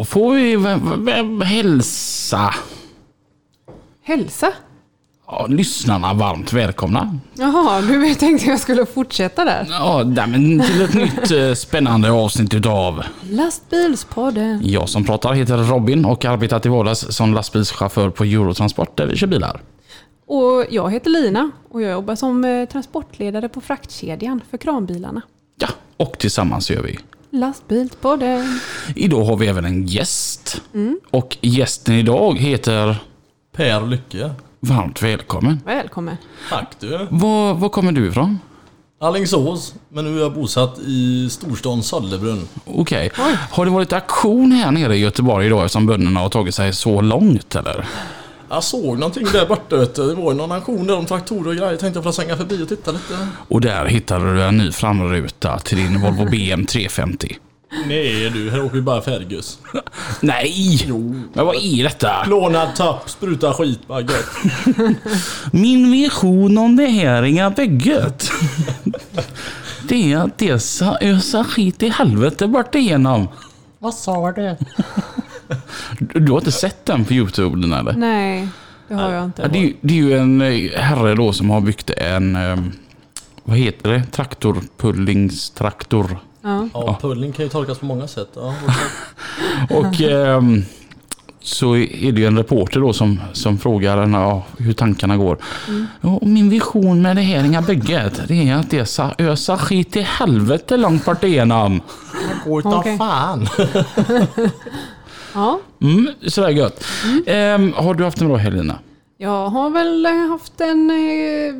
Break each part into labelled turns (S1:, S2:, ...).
S1: Då får vi hälsa
S2: hälsa.
S1: ja, lyssnarna varmt välkomna.
S2: Jaha, du tänkte jag skulle fortsätta där.
S1: Ja, där, men till ett nytt eh, spännande avsnitt utav
S2: Lastbilspodden.
S1: Jag som pratar heter Robin och arbetar till vardags som lastbilschaufför på Eurotransport där vi kör bilar.
S2: Och jag heter Lina och jag jobbar som eh, transportledare på fraktkedjan för kranbilarna.
S1: Ja, och tillsammans gör vi.
S2: Lastbilspodden.
S1: Idag har vi även en gäst. Och gästen idag heter
S3: Per Lycke.
S1: Varmt välkommen.
S2: Välkommen.
S3: Tack du.
S1: Var, var kommer du ifrån?
S3: Alingsås, men nu är jag bosatt i storstan Sollebrunn.
S1: Okej. Har det varit aktion här nere i Göteborg idag eftersom bönderna har tagit sig så långt eller?
S3: Jag såg någonting där borta vet du. Det var någon auktion där om traktorer och grejer. Tänkte jag får svänga förbi och titta lite.
S1: Och där hittade du en ny framruta till din Volvo BM 350.
S3: Nej du, här åker vi bara Fergus.
S1: Nej! Men vad är detta?
S3: Lånad tapp, spruta skit, bara gött.
S1: Min vision om det här inga bygget. Det är att det ösa skit i helvete bort igenom.
S3: Vad sa du?
S1: Du du har inte sett den på Youtube den eller?
S2: Nej, det har jag
S1: Ja,
S2: inte.
S1: det, är ju- det är ju en eh, herre då som har byggt en, eh, vad heter det? Traktorpullingstraktor.
S2: Ja.
S3: Ja, pulling kan ju tolkas på många sätt. Ja,
S1: Och ehm, så är det ju en reporter då som, som frågar henne ja, hur tankarna går. Ja, och min vision med det här inga bygget, det är att det ska ösa skit i helvete långt bort igenom.
S3: Gå utan
S2: Okej.
S3: fan.
S2: ja.
S1: Mm, sådär gött. Ehm, har du haft en bra helg Lina?
S2: Jag har väl eh, haft en eh,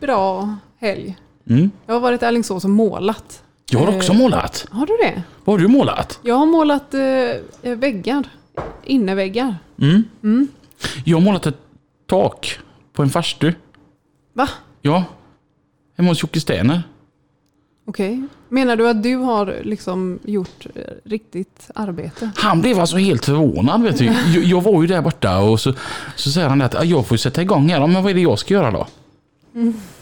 S2: bra helg.
S1: Mm.
S2: Jag har varit i Alingsås och målat.
S1: Jag har också
S2: Eh,
S1: målat.
S2: Har du det?
S1: Vad har du målat?
S2: Jag har målat eh, väggar. Inneväggar.
S1: Mm. Jag har målat ett tak på en farstu.
S2: Va?
S1: Ja. Hemma hos Jocke Stener.
S2: Okej. Menar du att du har liksom gjort eh, riktigt arbete?
S1: Han blev alltså helt förvånad. Vet du. Jag, jag var ju där borta och så, så säger han att "Ah, jag får sätta igång här. Ja, Men vad är det jag ska göra då?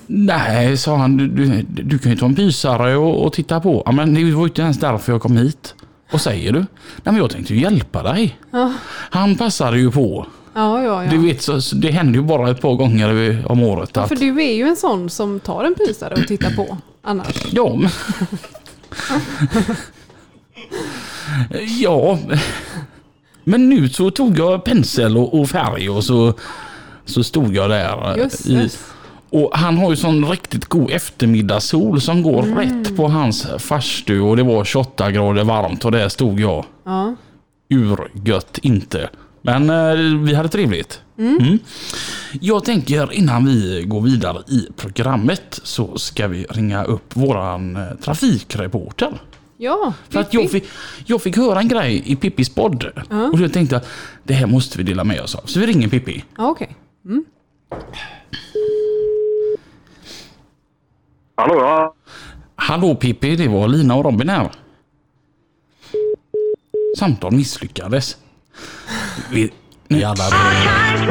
S1: Nej, sa han. Du, du, du kan ju ta en pysare och, och titta på. Ja, men det var ju inte ens därför jag kom hit. Vad säger du? Nej, men jag tänkte ju hjälpa dig. Han passade ju på.
S2: Ja, ja, ja.
S1: Du vet, så, så det händer ju bara ett par gånger om året. Att,
S2: För du är ju en sån som tar en pysare och tittar på annars.
S1: Ja, men... ja. Men nu så tog jag pensel och, och färg och så, så stod jag där.
S2: Just
S1: i, och han har ju sån riktigt god eftermiddagssol som går rätt på hans farstu och det var 28 grader varmt och där stod jag.
S2: Ja.
S1: Urgött inte. Men eh, vi hade trevligt. Mm. Jag tänker innan vi går vidare i programmet så ska vi ringa upp våran eh, trafikreporter.
S2: Ja,
S1: För att jag fick, jag fick höra en grej i Pippis podd. Och jag tänkte att det här måste vi dela med oss av. Så vi ringer Pippi.
S2: Ja, okej.
S4: Hallå ja.
S1: Hallå Pippi, det var Lina och Robin här. Samtal misslyckades. Vi, nu,
S3: Jävlar.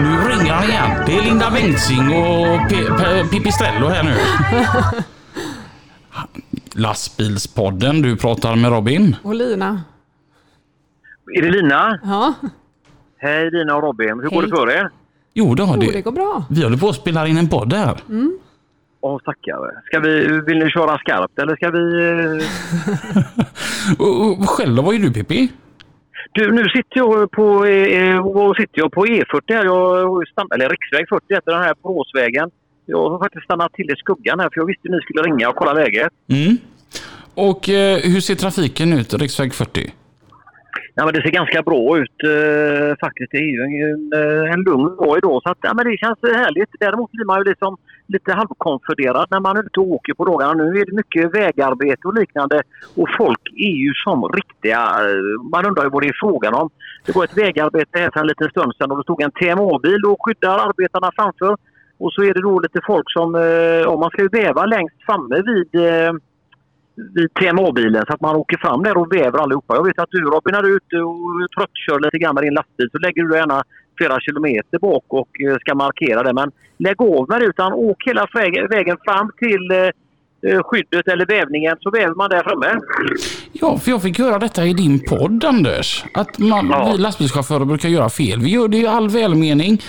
S1: nu ringer han igen. Det är Linda Bengtzing och P- P- Pipistrello här nu. Lastbilspodden, du pratar med Robin.
S2: Och Lina.
S4: Är det Lina?
S2: Ja,
S4: Hej Lina och Robin. Hur går
S2: Hej.
S4: det för er?
S1: Jo, det har
S2: jo, det
S1: det.
S2: går bra.
S1: Vi håller på att spela in en podd här.
S4: Åh tackar. Ska vi, vill ni köra skarpt eller ska vi... eh,
S1: Och, och själv då, vad är du Pippi?
S4: Du, nu sitter jag på, eh, sitter jag på E40 här. Jag stann, eller riksväg 40 heter den här Boråsvägen. Jag har faktiskt stannat till i skuggan här för jag visste att ni skulle ringa och kolla läget.
S1: Mm. Och eh, hur ser trafiken ut, riksväg 40?
S4: Ja, men det ser ganska bra ut eh, faktiskt. Det är ju en, en eh, lugn dag idag så att, ja, men det känns härligt. Däremot blir man ju liksom lite halvkonfunderad när man är ute och åker på dagarna. Nu är det mycket vägarbete och liknande och folk är ju som riktiga... Eh, man undrar ju vad det är frågan om. Det var ett vägarbete här för en liten stund sedan och det stod en TMA-bil och skyddar arbetarna framför. Och så är det då lite folk som... Eh, om man ska ju väva längst framme vid... Eh, vid TMA-bilen så att man åker fram där och väver allihopa. Jag vet att du Robin när du är ute och tröttkör lite grann med din lastbil så lägger du gärna flera kilometer bak och eh, ska markera det. Men lägg av med det utan åk hela vägen, fram till eh, eh, skyddet eller vävningen så väver man där framme.
S1: Ja, för jag fick höra detta i din podd Anders. Att man,
S4: Ja.
S1: vi lastbilschaufförer brukar göra fel. Vi gör det i all välmening.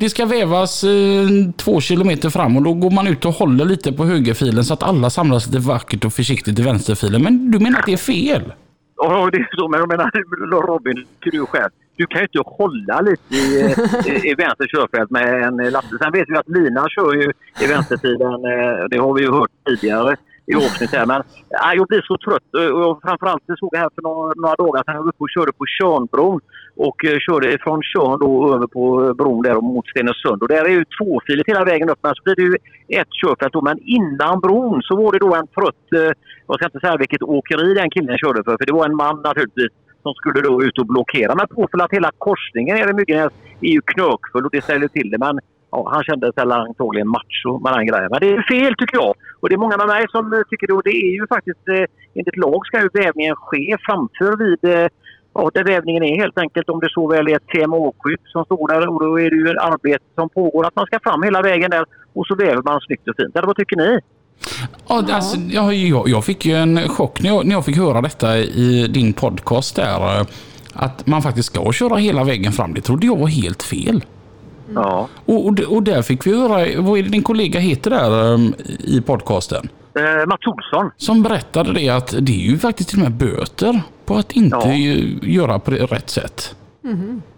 S1: Det ska vävas eh, två kilometer fram och då går man ut och håller lite på högerfilen så att alla samlas lite vackert och försiktigt i vänsterfilen. Men du menar att det är fel?
S4: Ja, det är så. Men jag menar Robin, du själv. Du kan ju inte hålla lite i, eh, i vänster körfält med en lastbil. Sen vet vi att Lina kör ju i vänsterfilen. Eh, det har vi ju hört tidigare i avsnitt här. Men eh, jag blir så trött. Och framförallt jag såg jag här för några, några dagar sedan. Jag var uppe och körde på Tjörnbron. Och eh, körde från Tjörn då över på eh, bron där mot Stenungsund. Och där är ju tvåfiligt hela vägen upp. Men så blir det ju ett körfält då. Men innan bron så var det då en trött... Eh, jag ska inte säga vilket åkeri den killen körde för. För det var en man naturligtvis som skulle då ut och blockera. Men påför att hela korsningen nere i Myggenäs är ju knökfull och det ställer till det. Men ja, han kände sig antagligen macho med den grejen. Men det är fel tycker jag. Och det är många med mig som tycker det. Och det är ju faktiskt eh, enligt lag ska ju vävningen ske framför vid eh, Ja, där vävningen är helt enkelt om det så väl är ett TMA-skydd som står där och då är det ju ett arbete som pågår att man ska fram hela vägen där och så väver man snyggt och fint. Eller vad tycker ni?
S1: Ja, alltså, jag, jag, fick ju en chock när jag, när jag fick höra detta i din podcast där. eh, Att man faktiskt ska köra hela vägen fram. Det trodde jag var helt fel.
S4: Ja.
S1: Och, och, och där fick vi höra, vad är det din kollega heter där um, i podcasten?
S4: Eh, Mats Olsson.
S1: Som berättade det att det är ju faktiskt till och med böter på att inte
S4: Ja.
S1: göra på rätt sätt.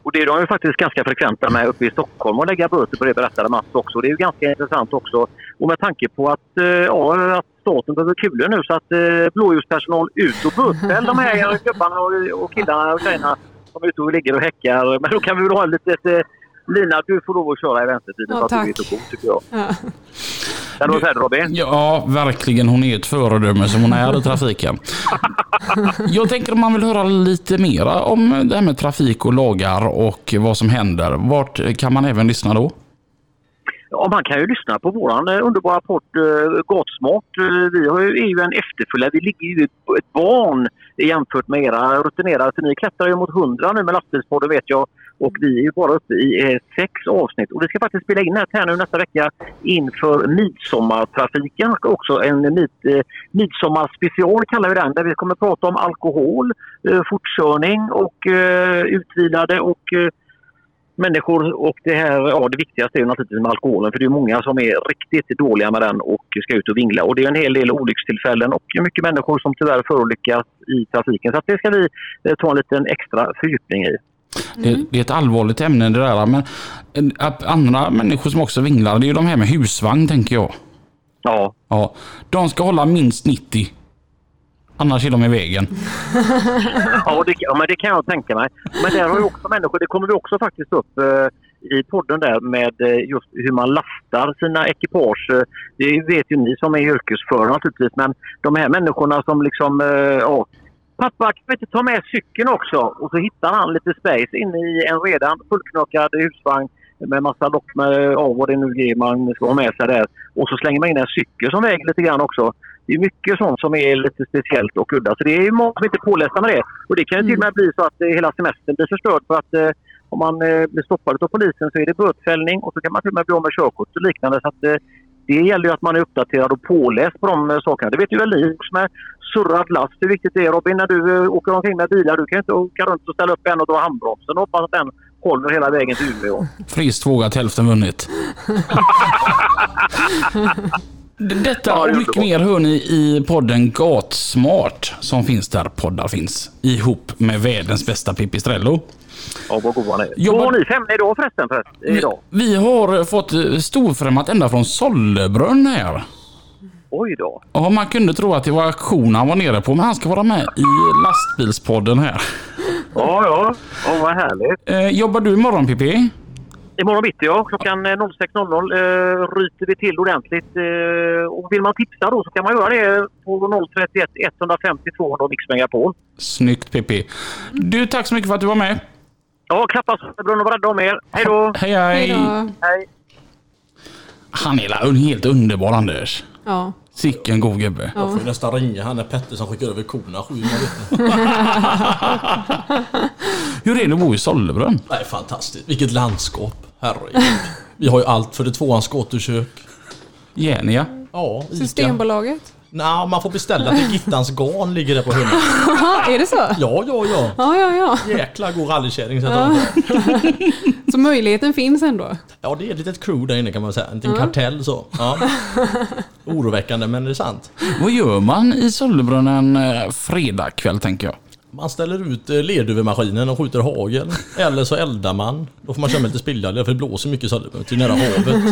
S4: Och det är de ju faktiskt ganska frekventa med uppe i Stockholm och lägga böter på det berättade Mats också. Det är ju ganska intressant också. Och med tanke på att, eh, ja, att staten behöver kulor nu så att eh, blåljuspersonal ut och bötfäll de här gubbarna och, och killarna och tjejerna som är ute och ligger och häckar. Men då kan vi väl ha lite... Eh, Lina, du får lov att köra i vänstertiden
S2: Ja,
S4: för att
S2: tack.
S4: du är så god tycker jag.
S2: Ja.
S4: Är du färdig Robin?
S1: Ja, verkligen. Hon är ett föredöme som hon är i trafiken. Jag tänker om man vill höra lite mera om det här med trafik och lagar och vad som händer. Vart kan man även lyssna då?
S4: Ja, man kan ju lyssna på våran eh, underbara podd eh, Gatsmart. Eh, vi har ju, är ju en efterföljare. Vi ligger ju ett barn jämfört med era rutinerade. För ni klättrar ju mot 100 nu med lastbilspodden vet jag. Och vi är ju bara uppe i eh, sex avsnitt. Och vi ska faktiskt spela in ett här nu nästa vecka inför midsommartrafiken. Också en mid, eh, midsommarspecial kallar vi den. Där vi kommer prata om alkohol, eh, fortkörning och eh, utvilade och eh, människor och det här, ja det viktigaste är ju naturligtvis med alkoholen för det är många som är riktigt dåliga med den och ska ut och vingla. Och det är en hel del olyckstillfällen och mycket människor som tyvärr förolyckas i trafiken. Så att det ska vi eh, ta en liten extra fördjupning i.
S1: Det, det är ett allvarligt ämne det där. Men eh, andra människor som också vinglar, det är ju de här med husvagn tänker jag.
S4: Ja,
S1: Ja, de ska hålla minst 90. Annars är de i vägen.
S4: ja, det, ja men det kan jag tänka mig. Men där har ju också människor, det kommer vi också faktiskt upp eh, i podden där med eh, just hur man lastar sina ekipage. Det vet ju ni som är yrkesförare naturligtvis men de här människorna som liksom, ja, Pappa, kan vi inte ta med cykeln också? Och så hittar han lite space inne i en redan fullknökad husvagn med massa lock med ja, vad det nu är man ska ha med sig där. Och så slänger man in en cykel som väger lite grann också. Det är mycket sånt som är lite speciellt och udda. Så det är ju många som inte är pålästa med det. Och det kan ju till och med bli så att eh, hela semestern blir förstörd för att eh, om man eh, blir stoppad av polisen så är det bötfällning och så kan man till och med bli av med körkort och liknande. Så att, eh, det gäller ju att man är uppdaterad och påläst på de eh, sakerna. Det vet ju väl ni också med surrad last. Hur viktigt det är Robin när du eh, åker omkring med bilar. Du kan ju inte åka runt och ställa upp en och dra handbromsen och hoppas att den håller hela vägen till Umeå.
S1: Frist vågat, hälften vunnit. Detta och mycket mer hör ni i podden Gatsmart som finns där poddar finns. Ihop med världens bästa Pipistrello.
S4: Ja, vad god han är.
S1: Jobbar-
S4: Vad har ni för ämne idag förresten? För, idag?
S1: Vi har fått eh, storfrämmat ända från Sollebrunn här.
S4: Oj då.
S1: Ja, man kunde tro att det var auktion han var nere på, men han ska vara med i lastbilspodden här.
S4: Ja, ja. ja vad härligt.
S1: Eh, jobbar du imorgon Pippi?
S4: Imorgon bitti ja, klockan eh, 06.00 eh, ryter vi till ordentligt. Eh, och vill man tipsa då så kan man göra det på 031 150 200 Mix Megapol.
S1: Snyggt Pippi. Du, tack så mycket för att du var med.
S4: Ja, klappa Brunn och var rädda om er. Hej då!
S1: Hej
S2: Hej
S1: hej! Han är helt underbar Anders.
S2: Ja.
S1: Sicken god gubbe.
S3: Jag får ju nästan ringa han är Petter som skickar över korna sju.
S1: Hur är det att bo i Sollebrunn?
S3: Nej, fantastiskt. Vilket landskap. Herregud. Vi har ju allt för det tvåans gatukök.
S1: Genia.
S3: Ja, Ica.
S2: Systembolaget?
S3: Nej, man får beställa till Gittans garn ligger där på hörnet.
S2: Jaha, är det så?
S3: Ja, ja, ja.
S2: Ja, ja, ja.
S3: Jäkla god rallykärring. de-
S2: Så möjligheten finns ändå?
S3: Ja, det är ett litet crew där inne kan man säga. En liten kartell så. Ja. Oroväckande, men det är sant.
S1: Vad gör man i Sollebrunn en eh, fredagkväll tänker jag?
S3: Man ställer ut eh, ledövermaskinen och skjuter hagel. Eller så eldar man. Då får man köra med lite spillolja för det blåser mycket så till nära havet.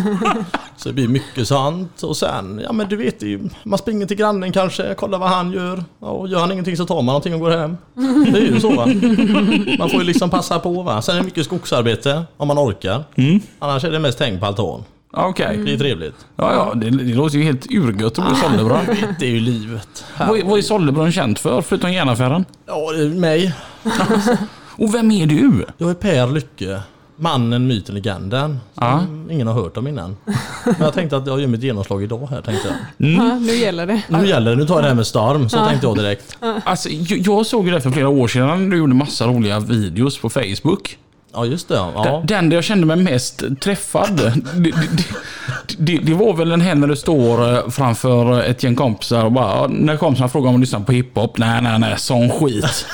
S3: Så det blir mycket sånt. Och sen, ja men du vet ju, man springer till grannen kanske, kollar vad han gör. Ja, och gör han ingenting så tar man någonting och går hem. Det är ju så va. Man får ju liksom passa på va. Sen är det mycket skogsarbete om man orkar. Annars är det mest häng på altan.
S1: Ja, Okej.
S3: Det är trevligt.
S1: Ja, ja, det, det låter ju helt urgött att bo i Sollebrunn.
S3: Det är ju livet.
S1: Vad, vad är Sollebrunn känt för, förutom järnaffären?
S3: Ja, det är mig.
S1: Och vem är du?
S3: Jag är Per Lycke. Mannen, myten, legenden.
S1: Ja.
S3: Som ingen har hört om innan. Men jag tänkte att jag gör mitt genomslag idag här tänkte jag.
S2: Ja, nu gäller det.
S3: Nu gäller det, nu tar jag det här med storm. Så tänkte jag direkt.
S1: Alltså, jag, jag såg ju det för flera år sedan. Du gjorde massa roliga videos på Facebook.
S3: Ja just det. Ja.
S1: Den där jag kände mig mest träffad, det, det, det, var väl en här när du står eh, framför ett gäng kompisar och bara, när kompisarna frågar om du lyssnar på hiphop, nej nej nej, sån skit.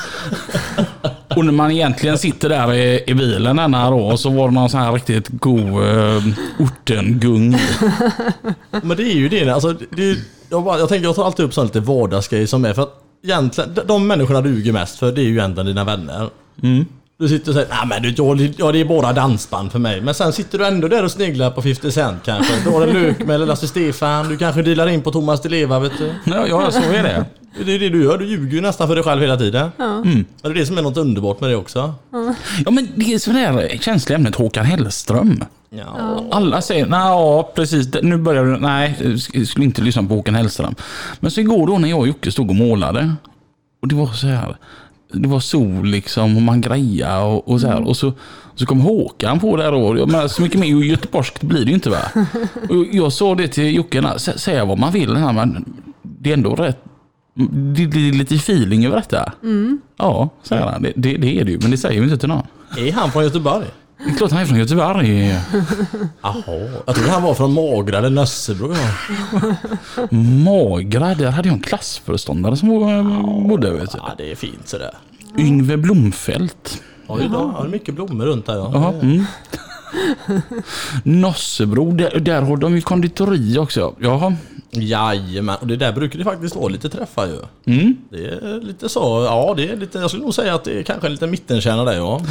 S1: och när man egentligen sitter där i, i bilen denna då, och så var det någon sån här riktigt god uh, ortengung.
S3: Men det är ju det. Alltså, det är, jag, bara, jag tänker jag tar alltid upp sån lite vardagsgrejer som är för att egentligen, de- människorna du ljuger mest för det är ju egentligen dina vänner. Du sitter och säger nej men du, jag, ja, det är bara dansband för mig. Men sen sitter du ändå där och sneglar på 50 Cent kanske. Du har en lök med Lasse Stefan. Du kanske dealar in på Thomas Di Leva vet du.
S1: Ja, ja, så är det.
S3: Det är det du gör. Du ljuger ju nästan för dig själv hela tiden. Mm. Och det är det som är något underbart med det också.
S1: Ja, men det är sådär känsliga ämnet Håkan Hellström.
S3: Ja.
S1: Alla säger, nej ja precis, nu börjar du, nej, jag skulle inte lyssna på Håkan Hellström. Men så igår då när jag och Jocke stod och målade. Och det var så här, det var sol liksom och man grejade och, och så här. Och så, så kom Håkan på där då. Jag menar, så mycket mer göteborgskt blir det ju inte va. Och jag sa det till Jocke, "Nej, sä- säga vad man vill här, men det är ändå rätt det det är lite feeling över detta. Ja, säger han. Det, det, det är det ju, men det säger vi inte till någon.
S3: Är han från Göteborg?
S1: Det är klart han är från Göteborg.
S3: Jaha. Jag trodde han var från Magra eller Nössebro.
S1: Magra, där hade jag en klassföreståndare som bodde. Vet du.
S3: ja, det är fint sådär.
S1: Yngve Blomfält.
S3: Ja, det är, mycket blommor runt där ja.
S1: Jaha, mm. Nossebro, där, där har de ju konditori också. Jaha.
S3: Jajamän, och det där brukar det faktiskt vara lite träffar ju.
S1: Mm.
S3: Det är lite så, ja det är lite, jag skulle nog säga att det är kanske en liten mittenkärna där ja.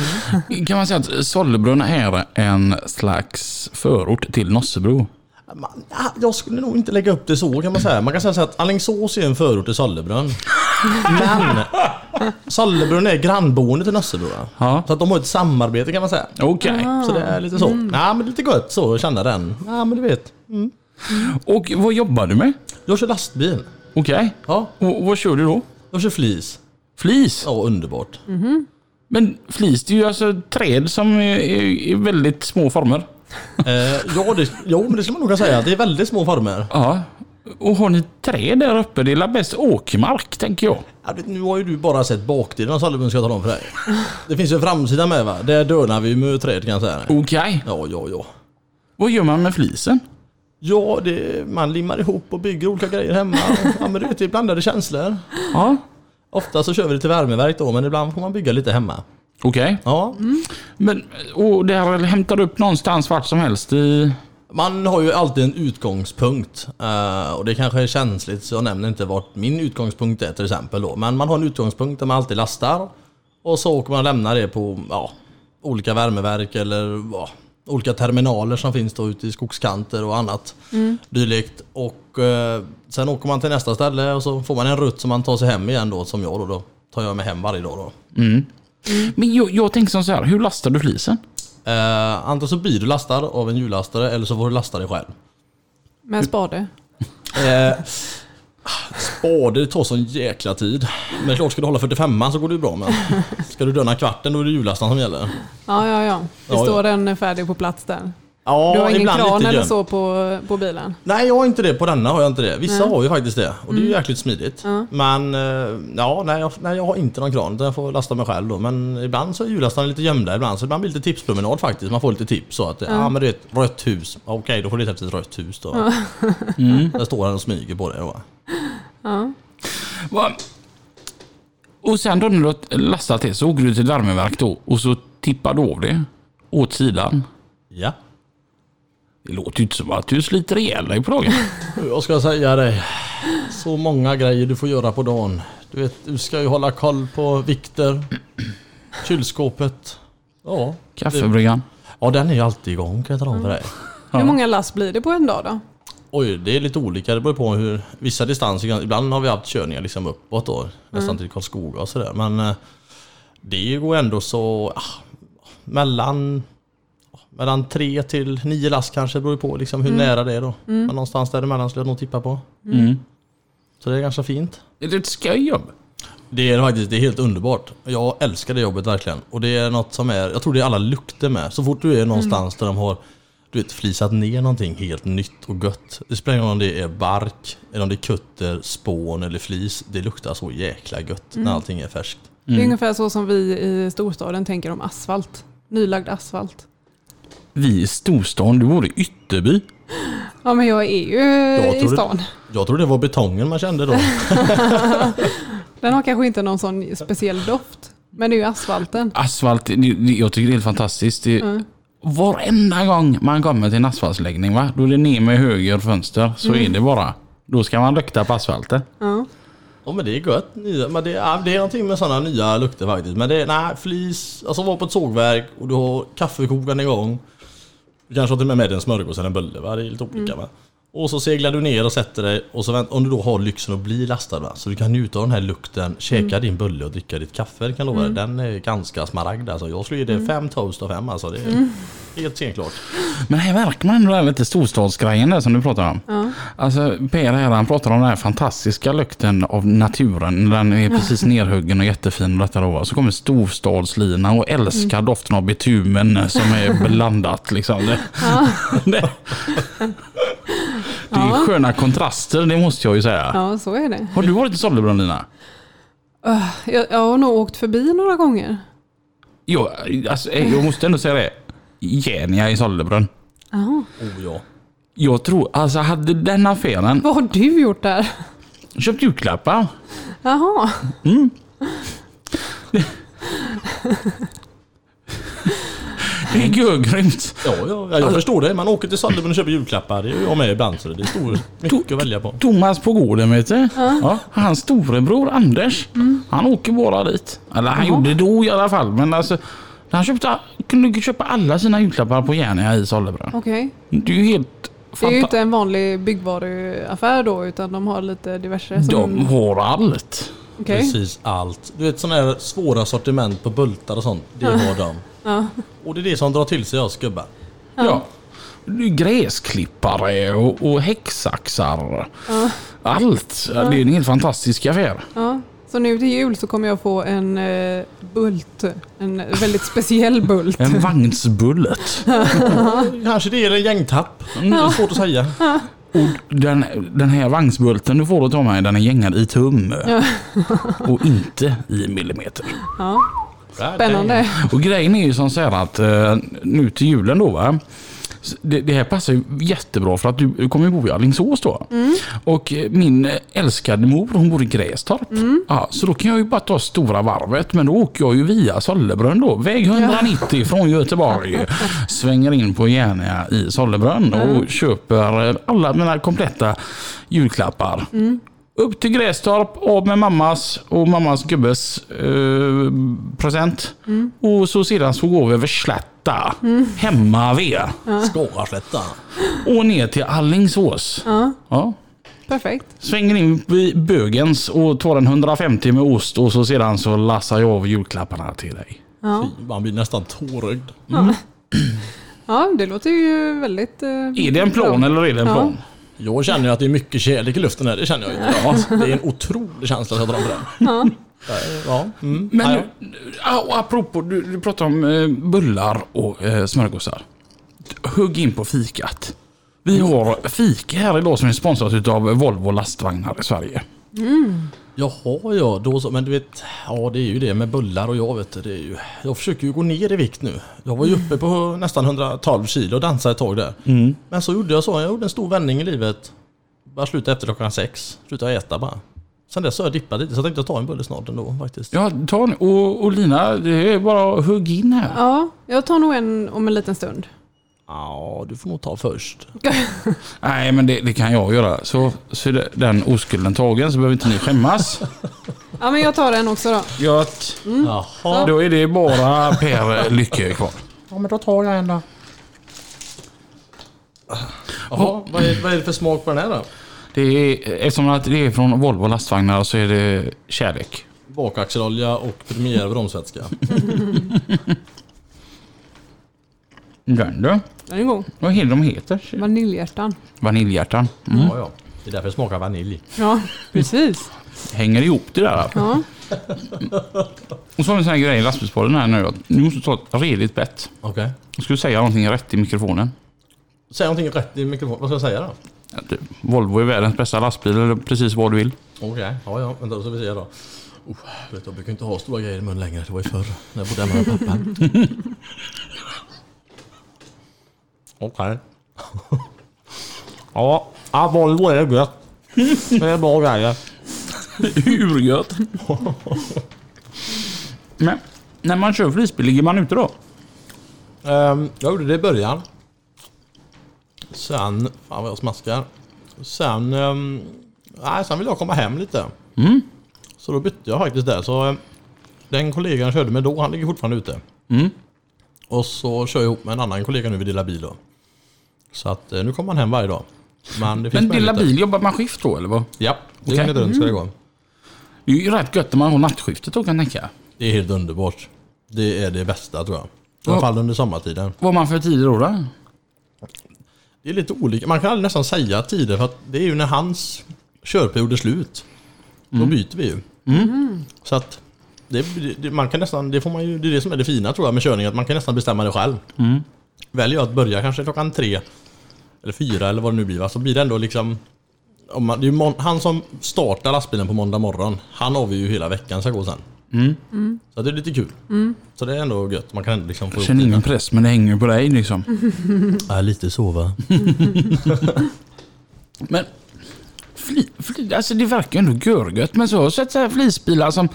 S1: Kan man säga att Sollebrunn är en slags förort till Nossebro?
S3: Man, ja, jag skulle nog inte lägga upp det så kan man säga. Man kan säga så att Alingsås är en förort till Sollebrunn. Men Sollebrunn är grannboende till Nossebro. va?
S1: Ja.
S3: Så att de har ett samarbete kan man säga.
S1: Okej.
S3: Så det är lite så. Ja men lite gött så att känna den. Ja men du vet.
S1: Och vad jobbar du med?
S3: Jag kör lastbil.
S1: Okej.
S3: Ja,
S1: Och vad kör du då?
S3: jag kör flis.
S1: Flis?
S3: Ja, underbart.
S1: Men flis det är ju alltså träd som är, är, är väldigt små former.
S3: Eh, ja, det, jo, men det ska man nog kunna säga. Det är väldigt små former.
S1: Ja. Och har ni träd där uppe? Det är väl bäst åkermark tänker jag.
S3: Ja, nu har ju du bara sett bakdelen av Sollebrunn ska jag tala om för dig. Det finns ju en framsida med va? Där dönar vi med träd kan jag säga.
S1: Okej.
S3: Ja, ja, ja.
S1: Vad gör man med flisen?
S3: Ja, det, man limmar ihop och bygger olika grejer hemma. Ja, men du vet, det är blandade känslor.
S1: Ja.
S3: Ofta så kör vi det till värmeverk då, men ibland får man bygga lite hemma.
S1: Okej.
S3: Ja,
S1: Men, och det här hämtar upp någonstans vart som helst i...
S3: man har ju alltid en utgångspunkt. eh, och det kanske är känsligt, så jag nämner inte vart min utgångspunkt är till exempel då. Men man har en utgångspunkt där man alltid lastar. Och så åker man och lämnar det på ja, olika värmeverk eller ja, olika terminaler som finns då ute i skogskanter och annat dylikt. Och eh, sen åker man till nästa ställe och så får man en rutt som man tar sig hem igen då som jag då. då tar jag mig hem varje dag då.
S1: Mm. Men jag, jag tänker som så här, hur lastar du flisen?
S3: Eh, antingen så blir du lastad av en hjullastare eller så får du lasta dig själv.
S2: Med spade.
S3: Eh, spade det tar sån jäkla tid. Men klart ska du hålla 45 så går det ju bra men ska du döna kvarten då är det hjullastaren som gäller.
S2: Ja, ja, ja. Det
S3: Ja,
S2: står den färdig på plats där.
S3: Ja,
S2: Du har ingen
S3: ibland
S2: kran
S3: lite
S2: eller så på, på bilen?
S3: Nej, jag har inte det. På denna har jag inte det. Vissa
S2: Nej.
S3: har ju faktiskt det. Och det är ju jäkligt smidigt.
S2: Ja.
S3: Men eh, ja, nej jag, nej, jag har inte någon kran. Utan jag får lasta mig själb då. Men ibland så är hjullastaren lite gömda. Ibland så ibland blir det lite tipspromenad faktiskt. Man får lite tips så att, ja ah, men du vet, rött hus. Okej, då får du leta efter ett rött hus då. Mm. Där står han och smyger på det då.
S1: Va? Och sen då när du har lastat det så åker du till ett värmeverk då och så tippar du av det åt sidan.
S3: Ja.
S1: Det låter ju inte som att du sliter ihjäl dig på dagen.
S3: Jag ska säga dig. Så många grejer du får göra på dagen. Du vet, du ska ju hålla koll på vikter. Kylskåpet. Ja.
S1: Kaffebryggan.
S3: Ja, den är ju alltid igång kan jag tala om för dig.
S2: Hur många lass blir det på en dag då?
S3: Oj, det är lite olika. Det beror på hur vissa distanser. Ibland har vi haft körningar liksom uppåt då. Nästan till Karlskoga och sådär. Men eh, det går ändå så... ah, mellan... Mellan tre till nio last kanske. Beror på liksom hur nära det är då. Men någonstans däremellan skulle jag nog tippa på.
S1: Mm.
S3: Så det är ganska fint.
S1: Är det ett skojjobb?
S3: Det är faktiskt det är helt underbart. Jag älskar det jobbet verkligen. Och det är något som är, jag tror det är alla lukter med. Så fort du är någonstans där de har du vet, flisat ner någonting helt nytt och gött. Det spelar ingen roll om det är bark, eller om det är kutter, spån eller flis. Det luktar så jäkla gött när allting är färskt.
S2: Det är ungefär så som vi i storstaden tänker om asfalt. Nylagd asfalt.
S1: Vi i storstan, du bor i Ytterby.
S2: Ja men jag är ju
S3: Jag
S2: i
S3: det-
S2: stan.
S3: Jag tror det var betongen man kände då.
S2: Den har kanske inte någon sån speciell doft. Men det är ju asfalten.
S1: Asfalt, jag tycker det är helt fantastiskt. Det, Varenda gång man kommer till en asfaltsläggning, va? då är det ner med höger fönster, så är det bara. Då ska man lukta på asfalten.
S2: Ja.
S3: Ja men det är gött. Nya, men det, ja, det är någonting med sådana nya lukter faktiskt. Men det är, nej, flis, alltså vara på ett sågverk och du har kaffekokaren igång. Du kanske har till och med med en smörgås eller en bulle va? Det är lite olika va. Och så seglar du ner och sätter dig och så vänt, om du då har lyxen att bli lastad va. Så du kan njuta av den här lukten, käka din bulle och dricka ditt kaffe. Kan lova dig. Den är ganska smaragd alltså. Jag skulle ge det fem toast av fem alltså. Det är helt senklart.
S1: Men här märker man ändå lite storstadsgrejen där som du pratar om. Alltså Per här han pratar om den här fantastiska lukten av naturen. Den är precis nerhuggen och jättefin och detta då. Så kommer storstadslina och älskar doften av bitumen som är blandat liksom. Det, det, är sköna kontraster, det måste jag ju säga.
S2: ja, så är det.
S1: Har du varit i Sollebrunn Lina?
S2: Jag, jag har nog åkt förbi några gånger.
S1: Jag, alltså, jag måste ändå säga det. Genia i Sollebrunn.
S2: Jaha.
S3: Oh ja.
S1: Jag tror, alltså hade den affären
S2: Vad har du gjort där?
S1: köpt julklappar.
S2: Jaha.
S1: Det är görgrymt.
S3: Ja, ja, ja, jag förstår det. Man åker till Sollebrunn och köper julklappar. Det är jag med ibland så det är stor, mycket att välja på.
S1: Thomas på gården vet du. Ja, hans storebror Anders. Han åker bara dit. Eller han gjorde då i alla fall. Men alltså, han köpte, kunde köpa alla sina julklappar på Järnia i Sollebrunn.
S2: Okej.
S1: Det är ju helt
S2: Det är ju
S1: fantastiskt.
S2: inte en vanlig byggvaruaffär då utan de har lite diverse. Som,
S1: De har allt.
S2: Okej.
S3: Precis allt. Du vet sådana här svåra sortiment på bultar och sånt. Det har de.
S2: Ja.
S3: Och det är det som drar till sig oss gubbar.
S1: Ja. Är Gräsklippare och, och häcksaxar. Allt. Ja, Det är en helt fantastisk affär.
S2: Ja. Så nu till jul så kommer jag få en eh, bult. En väldigt speciell bult.
S1: En vagnsbullet.
S3: Kanske det är en gängtapp. Det är svårt att säga.
S1: Och den, den här vagnsbulten du får då ta mig, den är gängad i tum. Och inte i millimeter.
S2: Ja. Spännande.
S1: Och grejen är ju som så här att eh, nu till julen då va. Det, det här passar ju jättebra för att du, du kommer ju bo i Alingsås då. Och eh, min älskade mor hon bor i Grästorp. Ja, så då kan jag ju bara ta stora varvet men då åker jag ju via Sollebrunn då. Väg 190 från Göteborg. Svänger in på Järnia i Sollebrunn och köper eh, alla mina kompletta julklappar. Upp till Grästorp, av med mammas och mammas gubbes eh, present. Och så sedan så går vi över Slätta, hemma vid.
S3: Skårarslätta.
S1: Och ner till Allingsås.
S2: Ja.
S1: Ja.
S2: perfekt.
S1: Svänger in vid Bögens och tar en 150 med ost och så sedan så lassar jag av julklapparna till dig.
S2: Ja.
S3: Fy, Man blir nästan tårögd.
S2: ja, det låter ju väldigt... eh,
S1: Är det en plan
S2: bra.
S1: eller är det en
S2: Ja.
S3: Jag känner ju att det är mycket kärlek i luften här, det känner jag ju. Ja, det är en otrolig känsla att jag drar på den.
S2: Ja.
S3: Ja, mm.
S1: Men nu, apropå, du, du pratar om eh, bullar och eh, smörgåsar. Hugg in på fikat. Vi har fika här idag som är sponsrat av Volvo lastvagnar i Sverige.
S3: Jaha ja, då så. Men du vet, ja det är ju det med bullar och jag vet du, det är ju... Jag försöker ju gå ner i vikt nu. Jag var ju uppe på nästan 112 kilo och dansade ett tag där. Men så gjorde jag så, jag gjorde en stor vändning i livet. Bara sluta efter klockan sex. Sluta äta bara. Sen dess har jag dippat lite så jag tänkte ta en bulle snart ändå faktiskt.
S1: Ja, ta en, och, och Lina, det är bara hugg in här.
S2: ja, jag tar nog en om en liten stund.
S3: Ja, du får nog ta först.
S1: Nej, men det, det kan jag göra. Så, så är den oskulden tagen så behöver inte ni skämmas.
S2: Ja, men jag tar en också då.
S1: Gött.
S3: Jaha.
S1: Då är det bara Per Lycke kvar.
S3: Ja men då tar jag en då. Jaha, vad är, vad är det för smak på den här då?
S1: Det är, eftersom att det är från Volvo lastvagnar så är det kärlek.
S3: Bakaxelolja och premiär bromsvätska.
S1: Den du.
S2: Den är god.
S1: Vad det de heter?
S2: Vaniljhjärtan.
S1: Vaniljhjärtan. Mm.
S3: Ja, ja. Det är därför det smakar vanilj.
S2: Ja, precis.
S1: Hänger ihop det där.
S2: Ja.
S1: Och så har vi en sån här grej i lastbilspodden här nu. Nu måste du ta ett redigt bett.
S3: Okej.
S1: Jag skulle säga någonting rätt i mikrofonen.
S3: Säg någonting rätt i mikrofonen. Vad ska jag säga då?
S1: Ja, du, Volvo är världens bästa lastbil eller precis vad du vill.
S3: Okej, ja ja. Vänta, då ska vi se då. Oh, vet, jag brukar inte ha stora grejer i mun längre. Det var ju förr när jag bodde hemma med pappa. Okej. ja, ja, Volvo är gött. Det är bra grejer.
S1: Hur gött? Men när man kör flisbil, ligger man ute då?
S3: Um, jag gjorde det i början. Sen, fan vad jag smaskar. Sen, um, nej, sen vill jag komma hem lite.
S1: Mm.
S3: Så då bytte jag faktiskt där. Så eh, den kollegan jag körde med då, han ligger fortfarande ute.
S1: Mm.
S3: Och så kör jag ihop med en annan kollega nu, vi delar bil då. Så att eh, nu kommer han hem varje dag. Men det finns
S1: Men
S3: möjligheter.
S1: bil, jobbar man skift då eller vad?
S3: Ja, dygnet runt ska det gå.
S1: Det är ju rätt gött när man har nattskiftet då kan jag tänka.
S3: Det är helt underbart. Det är det bästa tror jag. I alla fall under sommartiden.
S1: Vad har man för tider då? då?
S3: Det är lite olika. Man kan aldrig nästan säga tider för att det är ju när hans körperiod är slut. Då byter vi ju. Så att det, det, man kan nästan, det, får man ju, det är det som är det fina tror jag med körning, att man kan nästan bestämma det själv. Väljer jag att börja kanske klockan tre eller fyra eller vad det nu blir, va, så blir det ändå liksom om man, det är han som startar lastbilen på måndag morgon, han har vi ju hela veckan ska gå sen. Så det är lite kul. Så det är ändå gött. Man kan ändå liksom få
S1: Jag känner ingen press men det hänger på dig liksom.
S3: Ja, lite så va.
S1: Men fli, fli, alltså det verkar ju ändå görgött. Men så har jag sett så här flisbilar som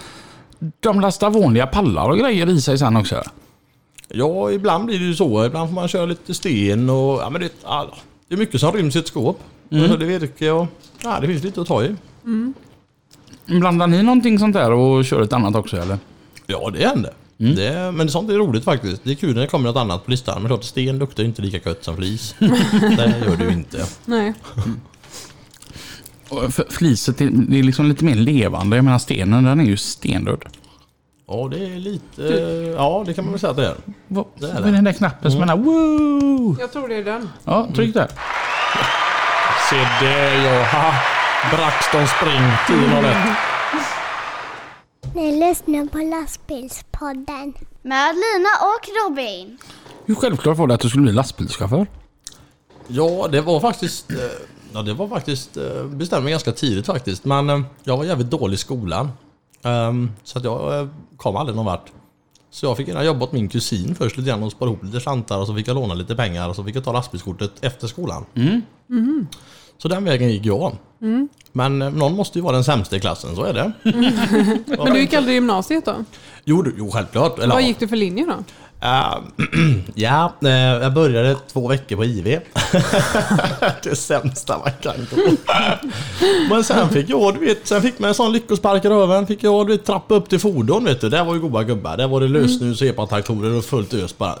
S1: de lastar vanliga pallar och grejer i sig sen också.
S3: Ja, ibland blir det ju så. Ibland får man köra lite sten och... Ja, men det, ja, det är mycket som ryms i ett skåp. Mm. Det virke och... Ja, det finns lite att ta i.
S1: Blandar ni någonting sånt där och kör ett annat också eller?
S3: Ja, det händer. Det, men sånt är roligt faktiskt. Det är kul när det kommer något annat på listan. Men klart, sten luktar inte lika gött som flis. det gör det ju inte.
S2: Nej.
S1: Fliset det är liksom lite mer levande. Jag menar stenen den är ju stendöd.
S3: Ja, det är lite... Ja, det kan man väl säga att det är.
S1: Vad
S3: Det är
S1: den där knappen som är woo?
S2: Jag tror det är den.
S1: Ja, tryck där.
S3: Se det ja. Braxton Spring 1001.
S5: Ni lyssnar på lastbilspodden.
S6: Med Lina och Robin.
S1: Hur självklart var det att du skulle bli lastbilschaufför?
S3: Ja, det var faktiskt... eh, Ja, det var faktiskt... eh, Bestämde mig ganska tidigt faktiskt. Men eh, jag var jävligt dålig i skolan. Ehm, Så att jag kom aldrig någon vart. Så jag fick gärna jobba åt min kusin först lite grann och spara ihop lite slantar och så fick jag låna lite pengar och så fick jag ta lastbilskortet efter skolan. Så den vägen gick jag. Men eh, någon måste ju vara den sämsta i klassen, så är det.
S2: Men du gick aldrig i gymnasiet då?
S3: Jo, jo självklart. Eller,
S2: Vad gick du för linje då?
S3: Eh, ja, eh, jag började två veckor på IV. det sämsta man kan gå. Men sen fick jag, du vet, sen fick man en sån lyckospark i röven. Fick jag, du vet, trappa upp till fordon, vet du. Där var ju goda gubbar. Där var det lösnus och epatraktorer och fullt ös bara.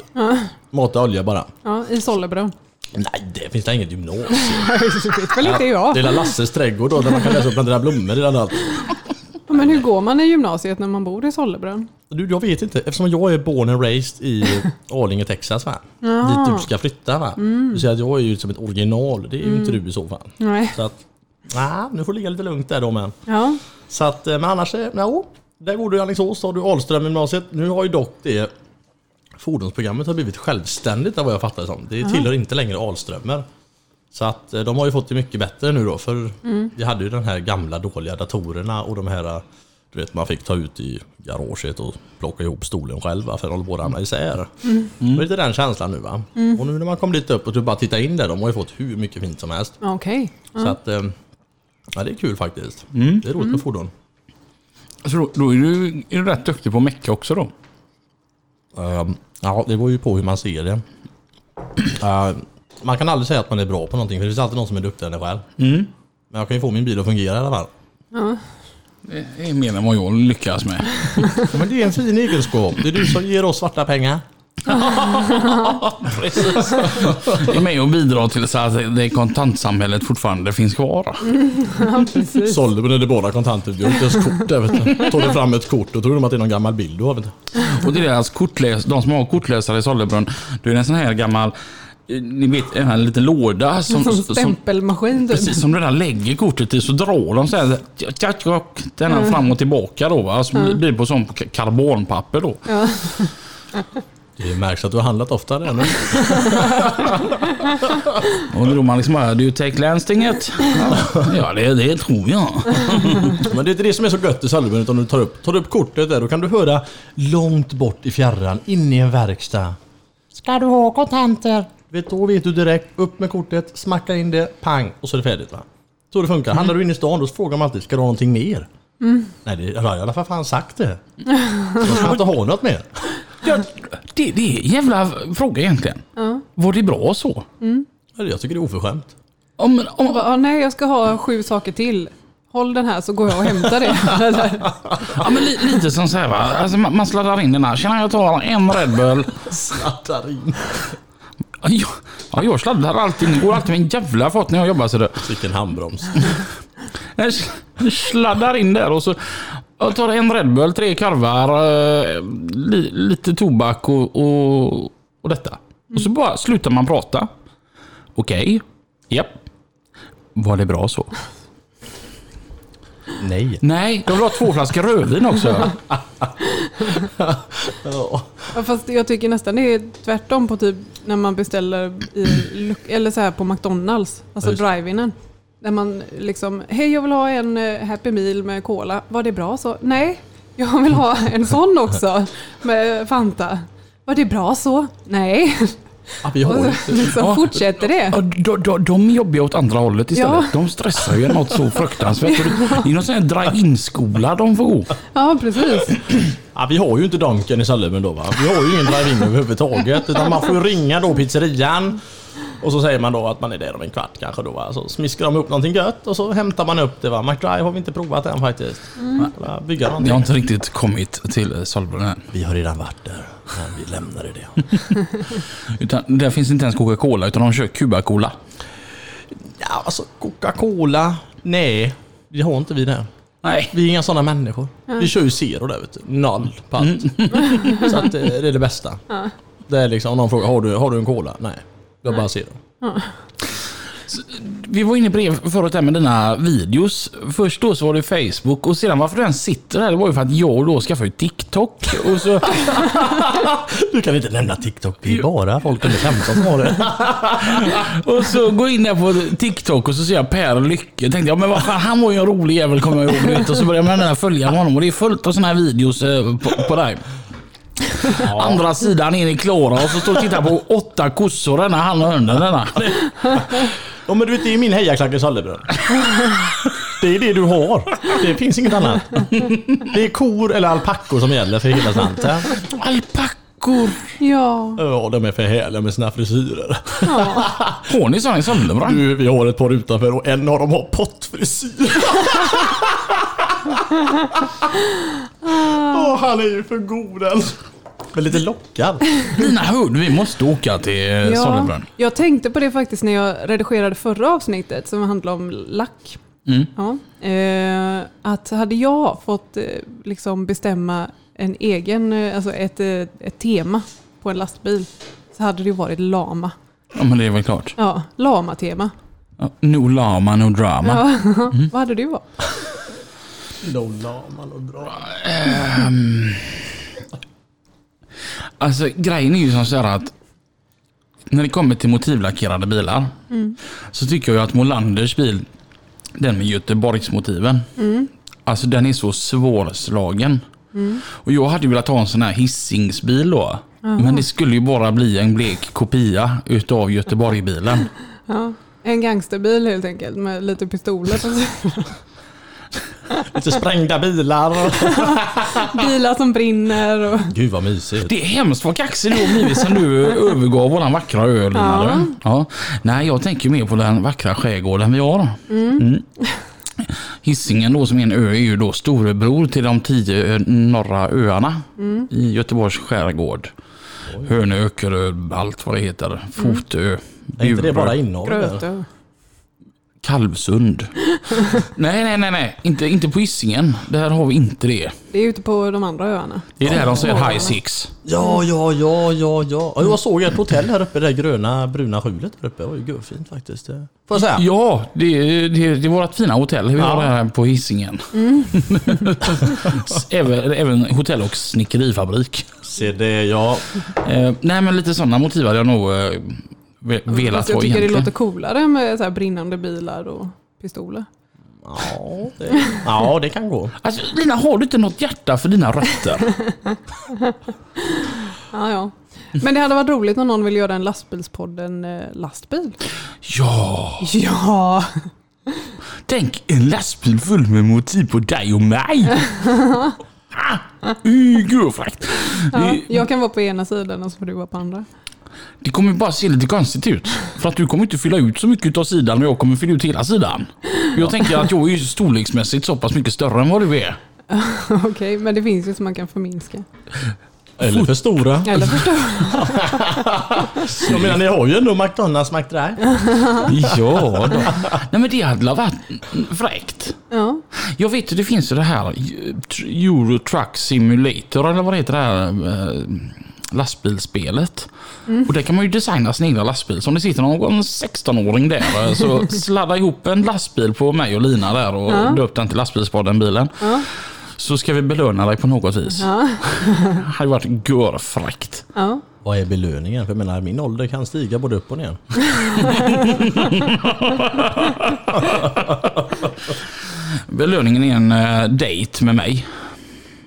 S3: Mata olja bara.
S2: Ja, i Sollebrunn.
S3: Nej, det finns det inget gymnasium.
S2: Det vet väl inte jag.
S3: Det är Lasses trädgård då, där man kan läsa upp blommor i den allt.
S2: Ja, Men hur går man i gymnasiet när man bor i Sollebrunn?
S3: Du, jag vet inte. Eftersom jag är born and raised i Arlinge, Texas va? Dit du ska flytta va? Du säger att jag är ju som ett original. Det är ju inte du i så fall.
S2: Nej.
S3: Så att, nej, nu får du ligga lite lugnt där då men.
S2: Ja.
S3: Så att, eh, men annars, no, där går du i Alingsås, så har du Ahlström gymnasiet. Nu har ju dock det fordonsprogrammet har blivit självständigt av vad jag fattar det som. Det tillhör inte längre Ahlströmer. Så att eh, de har ju fått det mycket bättre nu då för vi hade ju den här gamla dåliga datorerna och de här eh, du vet man fick ta ut i garaget och plocka ihop stolen själv va, för den håller på att ramla isär. Det är lite den känslan nu va. Och nu när man kom dit upp och du bara titta in där, de har ju fått hur mycket fint som helst.
S2: Okej.
S3: Så att, eh, ja det är kul faktiskt. Det är roligt med fordon.
S1: Så då, då är, du, är du rätt duktig på att mecka också då?
S3: Ehm, ja, det beror ju på hur man ser det. Eh, man kan aldrig säga att man är bra på någonting för det finns alltid någon som är duktigare än en själv. Men jag kan ju få min bil att fungera i alla fall.
S1: Det är mer än vad jag lyckas med.
S3: Men det är en fin egenskap. Det är du som ger oss svarta pengar.
S1: Jag är med och bidrar till så att det kontantsamhället fortfarande finns kvar.
S2: Ja, precis.
S3: Sålde men det är bara kontanter. Du har inte ens kort där vet du. Tar du fram ett kort och tror de att det är någon gammal bild du har vet du.
S1: Och det är deras kortläs, de som har kortläsare i Sollebrunn. Då är det en sån här gammal, ni vet en här liten låda som,
S2: Som
S1: som,
S2: stämpelmaskin typ.
S1: precis, som du redan lägger kortet i så drar de så här, tjack, tjack, den här fram och tillbaka då va. Så blir det på sån ka- karbonpapper då.
S3: Det märks att du har handlat ofta där nu.
S1: Och då man liksom bara, do you take landstinget? Ja, det, det tror jag.
S3: Men det är inte det som är så gött i Salveben utan du tar upp, tar upp kortet där. Då kan du höra långt bort i fjärran, inne i en verkstad. Ska du ha kontanter? Vet, då vet du direkt, upp med kortet, smacka in det, pang och så är det färdigt va. Så det funkar. Handlar du in i stan då frågar man alltid, ska du ha någonting mer? Nej, det, jag har i alla fall fan sagt det. Jag ska inte ha något mer.
S1: Ja, det, det är en jävla fråga egentligen. Var det bra så?
S3: Jag tycker det är oförskämt.
S1: Om, om,
S2: Ja, nej, jag ska ha sju saker till. Håll den här så går jag och hämtar det.
S1: Ja, men li, lite som så här va. Alltså, man, man sladdar in den här. Tjena jag tar en Red Bull.
S3: Sladdar in.
S1: Ja, jag- ja, jag sladdar alltid. Det går alltid med en jävla fart när jag jobbar. Så det.
S3: Vilken handbroms.
S1: Jag sl- sladdar in där och så jag tar en Red Bull, tre korvar, eh, li, lite tobak och, och, och detta. Och så bara slutar man prata. Okej, japp. Var det bra så?
S3: Nej.
S1: Nej, jag vill ha två flaskor rödvin också.
S3: Ja.
S2: Fast jag tycker nästan det är tvärtom på typ när man beställer i, eller så här på McDonalds, alltså drive-inen. Där man liksom, hej jag vill ha en eh, Happy Meal med Cola. Var det bra så? Nej, jag vill ha en sån också med Fanta. Var det bra så? Nej.
S3: Ja, vi har
S2: så liksom fortsätter det.
S1: Ja, de, de, de jobbar ju åt andra hållet istället.
S2: Ja.
S1: De stressar ju något så fruktansvärt. Och Det är någon sån här drive-in-skola de får gå.
S2: Ja, precis.
S3: Ja, vi har ju inte Donken i Sallemen då va. Vi har ju ingen drive-in överhuvudtaget. Utan man får ju ringa då pizzerian. Och så säger man då att man är där om en kvart kanske då va. Så smiskar de upp någonting gött och så hämtar man upp det va. McDrive har vi inte provat än faktiskt. Kolla, Bygga
S1: Jag
S3: någonting.
S1: har inte riktigt kommit till Solbrunn än.
S3: Vi har redan varit där. Men vi lämnade det.
S1: Utan där finns inte ens Coca-Cola utan de kör Cuba-Cola.
S3: Ja alltså Coca-Cola. Nej. Det har inte vi där.
S1: Nej.
S3: Vi är inga sådana människor. Vi kör ju zero där vet du. Noll på allt. Så att eh, det är det bästa. Det är liksom om någon frågar, har du, har du en cola? Nej. Jag bara zero.
S1: Vi var inne på det förut där med dina videos. Först då så var det Facebook och sedan varför den sitter här det var ju för att jag då skaffade ju TikTok. Och så,
S3: Du kan inte nämna TikTok. Det är bara folk under 15 som har det.
S1: och så går jag in där på TikTok och så ser jag Per Lycke. Tänkte jag men vad fan han var ju en rolig jävel kommer jag ihåg. du. Och så den här följa honom och det är fullt av såna här videos eh, på, på dig. Andra sidan in i Klara och så står och tittar på åtta kossor denna han och hunden denna.
S3: Ja men du vet det är min hejaklack i Sallebrunn. Det är det du har. Det finns inget annat. Det är kor eller alpackor som gäller för hela slanten.
S1: Alpackor.
S2: Ja.
S3: Ja, de är för härliga med sina frisyrer.
S1: Har ni såna i Sollebrunn?
S3: Du, vi har ett par utanför och en av dem har pottfrisyr. Åh, han är ju för god den. Men lite lockad.
S1: Lina, hör du? Vi måste åka till eh, Sollebrunn.
S2: jag tänkte på det faktiskt när jag redigerade förra avsnittet som handlade om lack.
S1: Mm.
S2: Ja, eh, att hade jag fått eh, liksom bestämma en egen, alltså ett, ett tema på en lastbil så hade det ju varit lama.
S1: Ja, men det är väl klart.
S2: Ja, lama-tema.
S1: Ja, no lama, no drama.
S2: Ja.
S1: Mm.
S2: Vad hade du varit?
S3: Lola, man och bra.
S1: Alltså grejen är ju som så här att när det kommer till motivlackerade bilar så tycker jag att Molanders bil, den med Göteborgsmotiven, alltså den är så svårslagen. Och jag hade velat ha en sån här hissingsbil då. Men det skulle ju bara bli en blek kopia utav Göteborgbilen.
S2: Ja, en gangsterbil helt enkelt med lite pistoler på sidan.
S3: Lite sprängda bilar.
S2: Bilar som brinner och...
S3: Gud vad mysigt.
S1: Det är hemskt vad kaxig du har blivit sen du övergav våran vackra ö
S2: Ja.
S1: ja. Nej, jag tänker mer på den vackra skärgården vi har. Mm. Hisingen då som är en ö är ju då storebror till de tio norra öarna i Göteborgs skärgård. Hönö, Öckerö, allt vad det heter. Fotö,
S3: Är inte det bara där?
S2: Grötö.
S1: Kalvsund. nej, nej, nej, nej. Inte, inte på Hisingen. Där har vi inte det.
S2: Det är ute på de andra öarna.
S1: Det är där de säger high six.
S3: Ja, ja, ja, ja, ja. Ja, Jag såg ett hotell här uppe, det där gröna bruna skjulet där uppe. Det var ju görfint faktiskt. det Får jag säga?
S1: Ja, det, det, det är vårt fina hotell vi har
S3: Ja.
S1: här på Hisingen. även, även hotell och snickerifabrik.
S3: Se det, ja.
S1: Eh, nej men lite sådana motiv hade jag nog eh, ve- velat
S2: Fast jag
S1: ha
S2: tycker det
S1: egentligen.
S2: låter coolare med så här brinnande bilar och pistoler.
S3: Ja det, ja, det kan gå.
S1: Alltså, Lina, har du inte något hjärta för dina rötter?
S2: Ja, ja. Men det hade varit roligt om någon vill göra en lastbilspodden eh, lastbil.
S1: ja,
S2: Ja!
S1: tänk en lastbil full med motiv på dig och mig. Ah, uh, Gurfrakt.
S2: ja.
S1: Det,
S2: Jag kan vara på ena sidan och så får du vara på andra.
S1: Det kommer bara se lite konstigt ut. För att du kommer inte fylla ut så mycket av sidan och jag kommer fylla ut hela sidan. Jag tänker att jag är ju storleksmässigt så pass mycket större än vad du är.
S2: Okej, men det finns ju som man kan förminska.
S3: Eller för stora.
S2: Eller förstå.
S3: Jag menar, ni har ju ändå McDonalds McDrive.
S1: Ja då. Nej men det hade väl varit fräckt.
S2: Ja.
S1: Jag vet ju det finns ju det här eh, Euro Truck Simulator eller vad heter det här lastbilsspelet. Och där kan man ju designa sin egna lastbil. Så om det sitter någon 16-åring där eh, så sladda ihop en lastbil på mig och Lina där och
S2: Ja.
S1: döp den till lastbilspodden bilen.
S2: Ja.
S1: Så ska vi belöna dig på något vis.
S2: Ja.
S1: Det hade varit görfräckt.
S2: ja.
S3: Vad är belöningen? För jag menar, min ålder kan stiga både upp och ner.
S1: Belöningen är en eh, date med mig.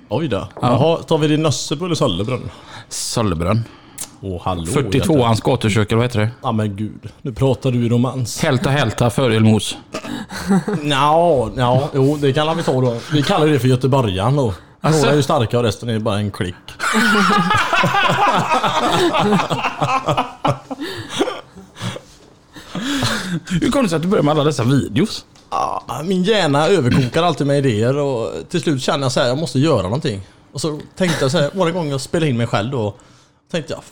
S3: Oj då. Jaha, tar vi det i Nössebo eller Sollebrunn?
S1: Sollebrunn.
S3: Åh, hallå.
S1: 42ans gatuköket, vad heter det?
S3: Ja men gud, nu pratar du i romans.
S1: Hälta hälta förelmos.
S3: Ja, ja, jo det kan vi ta då. Vi kallar det för göteborgaren då.
S1: Alltså?
S3: Några är ju starka och resten är bara en klick.
S1: Hur kom det sig att du började med alla dessa videos?
S3: Ja, min hjärna överkokar alltid med idéer och till slut känner jag så här, jag måste göra någonting. Och så tänkte jag så här, varje gång jag spelar in mig själv då, tänkte jag,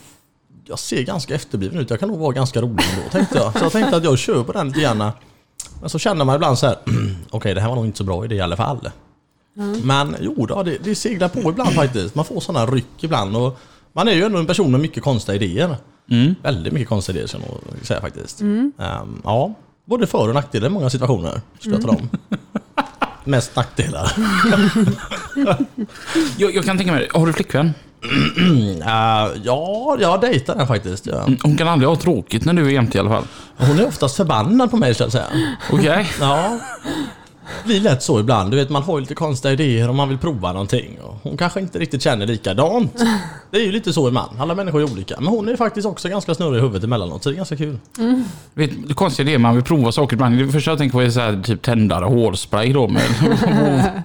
S3: jag ser ganska efterbliven ut, jag kan nog vara ganska rolig ändå, tänkte jag. Så jag tänkte att jag kör på den lite gärna. Men så känner man ibland så här, okej det här var nog inte så bra idé i alla fall. Men jo då, det, det seglar på ibland faktiskt. Man får sådana ryck ibland och man är ju ändå en person med mycket konstiga idéer. Väldigt mycket konstiga idéer ska jag nog säga faktiskt. Ehm, ja, både för och nackdelar i många situationer. Skulle jag tala om. Mest nackdelar.
S1: Jag, jag kan tänka mig, har du flickvän?
S3: Uh, ja, jag dejtar den faktiskt. Ja.
S1: Hon kan aldrig ha tråkigt när du är jämte i alla fall.
S3: Hon är oftast förbannad på mig ska jag säga.
S1: Okej?
S3: Ja. Blir lätt så ibland. Du vet, man har ju lite konstiga idéer och man vill prova någonting. Och hon kanske inte riktigt känner likadant. Det är ju lite så ibland. Alla människor är olika. Men hon är faktiskt också ganska snurrig i huvudet emellanåt, så det är ganska kul.
S1: Vet, det konstiga är det man vill prova saker ibland. Det första jag tänker på är så här, typ tändare, hårspray då. Med.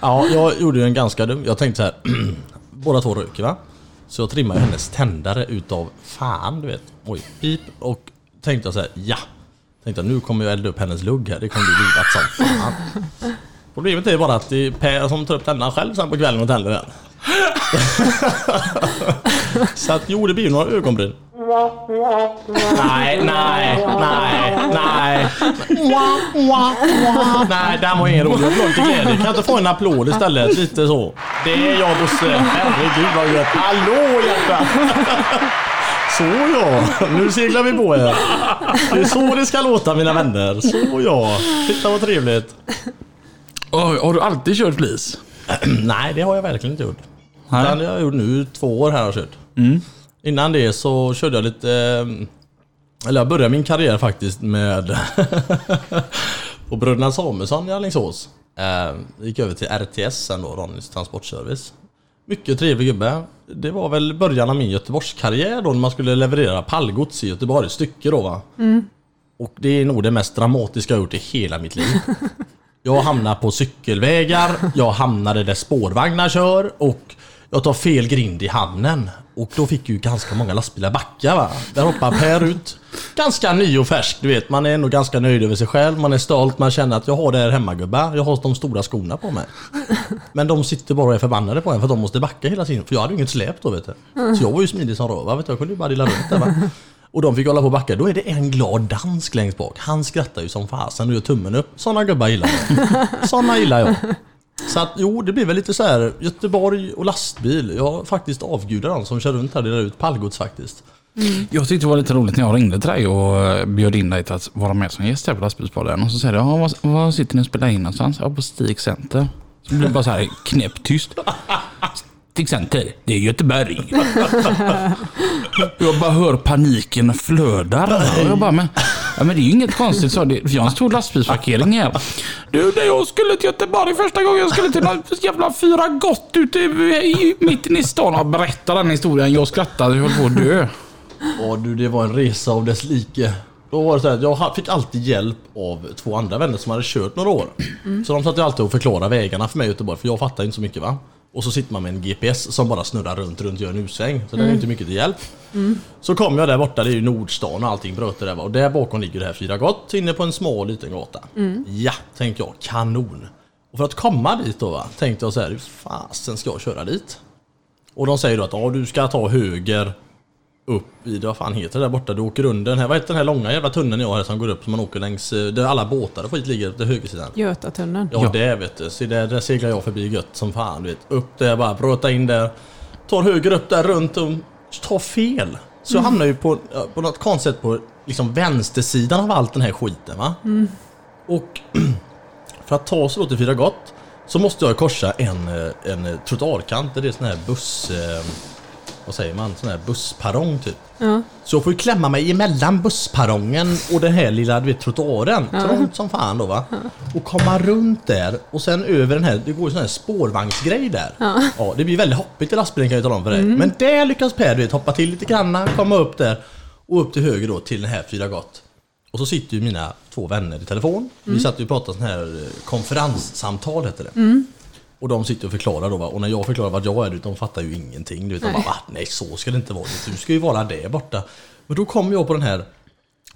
S3: Ja, jag gjorde ju en ganska dum. Jag tänkte så här. båda två röker va? Så jag trimmade hennes tändare utav fan, du vet. Oj, pip. Och tänkte jag så här, ja. Tänkte jag, nu kommer jag elda upp hennes lugg här. Det kommer bli livat som fan. Problemet är bara att det är Per som tar upp tändaren själv sen på kvällen och tänder den. Så att jo, det blir några ögonbryn. Nej, nej, nej, nej. Nej, den var ingen rolig. Jag vill ha lite glädje. Kan jag inte få en applåd istället? Lite så. Det är jag Bosse. Herregud vad gött. Hallå hjärta! Så ja, nu seglar vi på här. Det är så det ska låta mina vänner. Så ja. Titta vad trevligt.
S1: Oj, har du alltid kört flis?
S3: Nej, det har jag verkligen inte gjort.
S1: Nej.
S3: Det har jag gjort nu. Två år här har jag kört. Innan det så körde jag lite... eh, Eller jag började min karriär faktiskt med... på Bröderna Samuelsson i Alingsås. Eh, gick över till RTS sen då, Ronnys Transportservice. Mycket trevlig gubbe. Det var väl början av min Göteborgskarriär då när man skulle leverera pallgods i Göteborg. Stycke då va. Och det är nog det mest dramatiska jag gjort i hela mitt liv. Jag hamnar på cykelvägar, jag hamnade där spårvagnar kör och jag tar fel grind i hamnen. Och då fick ju ganska många lastbilar backa va. Där hoppar Per ut. Ganska ny och färsk, du vet. Man är ändå ganska nöjd över sig själv. Man är stolt, man känner att jag har det här hemma gubbar. Jag har de stora skorna på mig. Men de sitter bara och är förbannade på en för att de måste backa hela tiden. För jag hade ju inget släp då vet du. Så jag var ju smidig som röva vet du. Jag kunde ju bara dilla runt där va. Och de fick hålla på och backa. Då är det en glad dansk längst bak. Han skrattar ju som fasen och gör tummen upp. Såna gubbar gillar jag. Såna gillar jag. Så att jo, det blir väl lite så här Göteborg och lastbil. Jag faktiskt avgudar de som kör runt här och delar ut pallgods faktiskt. Mm.
S1: Jag tyckte det var lite roligt när jag ringde till dig och eh, bjöd in dig till att vara med som gäst här på Lastbilspodden. Och så säger du, ja, var, var sitter ni och spelar in någonstans? Ja, på Stig Center. Så blir det bara så här knäpptyst. Till exempel, det är Göteborg. Jag bara hör paniken flödar. Jag bara, men, ja, men det är ju inget konstigt. Så det, vi har en stor lastbilsparkering här. Du, när jag skulle till Göteborg första gången, jag skulle till någon jävla fyra gott ute i, mitten i stan. Jag berättar den historien. Jag skrattade, jag höll på att dö.
S3: Ja du, det var en resa av dess like. Då var det så här, jag fick alltid hjälp av två andra vänner som hade kört några år. Så de satt ju alltid och förklarade vägarna för mig i Göteborg, för jag fattar inte så mycket va. Och så sitter man med en GPS som bara snurrar runt, runt, gör en U-sväng. Så det är inte mycket till hjälp. Så kom jag där borta, det är ju Nordstan och allting bröt det där. Och där bakom ligger det här Fyra Gott, inne på en smal liten gata. Ja, tänkte jag, kanon. Och för att komma dit då va, tänkte jag så här, hur fasen ska jag köra dit? Och de säger då att ja, du ska ta höger upp i, vad fan heter det där borta? Du åker under den här, vad heter den här långa jävla tunneln jag har som går upp som man åker längs, eh, där alla båtar och skit ligger till högersidan.
S2: Götatunneln.
S3: Ja, det vet du. Så där, där seglar jag förbi gött som fan. Du vet. Upp där bara, bröta in där. Tar höger upp där runt och tar fel. Så jag hamnar ju på, ja, på något konstigt sätt på liksom vänstersidan av allt den här skiten va. Och för att ta sig då till Fyra Gott så måste jag korsa en, eh, en trottoarkant det är sån här buss... Eh, vad säger man? Sån här bussparong typ.
S2: Ja.
S3: Så jag får ju klämma mig emellan bussperrongen och den här lilla du vet, trottoaren. Trångt som fan då va. Och komma runt där och sen över den här, det går ju sån här spårvagnsgrej där. Ja. det blir väldigt hoppigt i lastbilen kan jag tala om för dig. Men där lyckas Per du vet, hoppa till lite grann, komma upp där. Och upp till höger då till den här Fyra Gott. Och så sitter ju mina två vänner i telefon. Vi satt ju och pratade sån här eh, konferenssamtal heter det. Och de sitter och förklarar då va? och när jag förklarar vad jag är, de fattar ju ingenting. Du vet, de bara va? Nej så ska det inte vara. Du ska ju vara där borta. Men då kommer jag på den här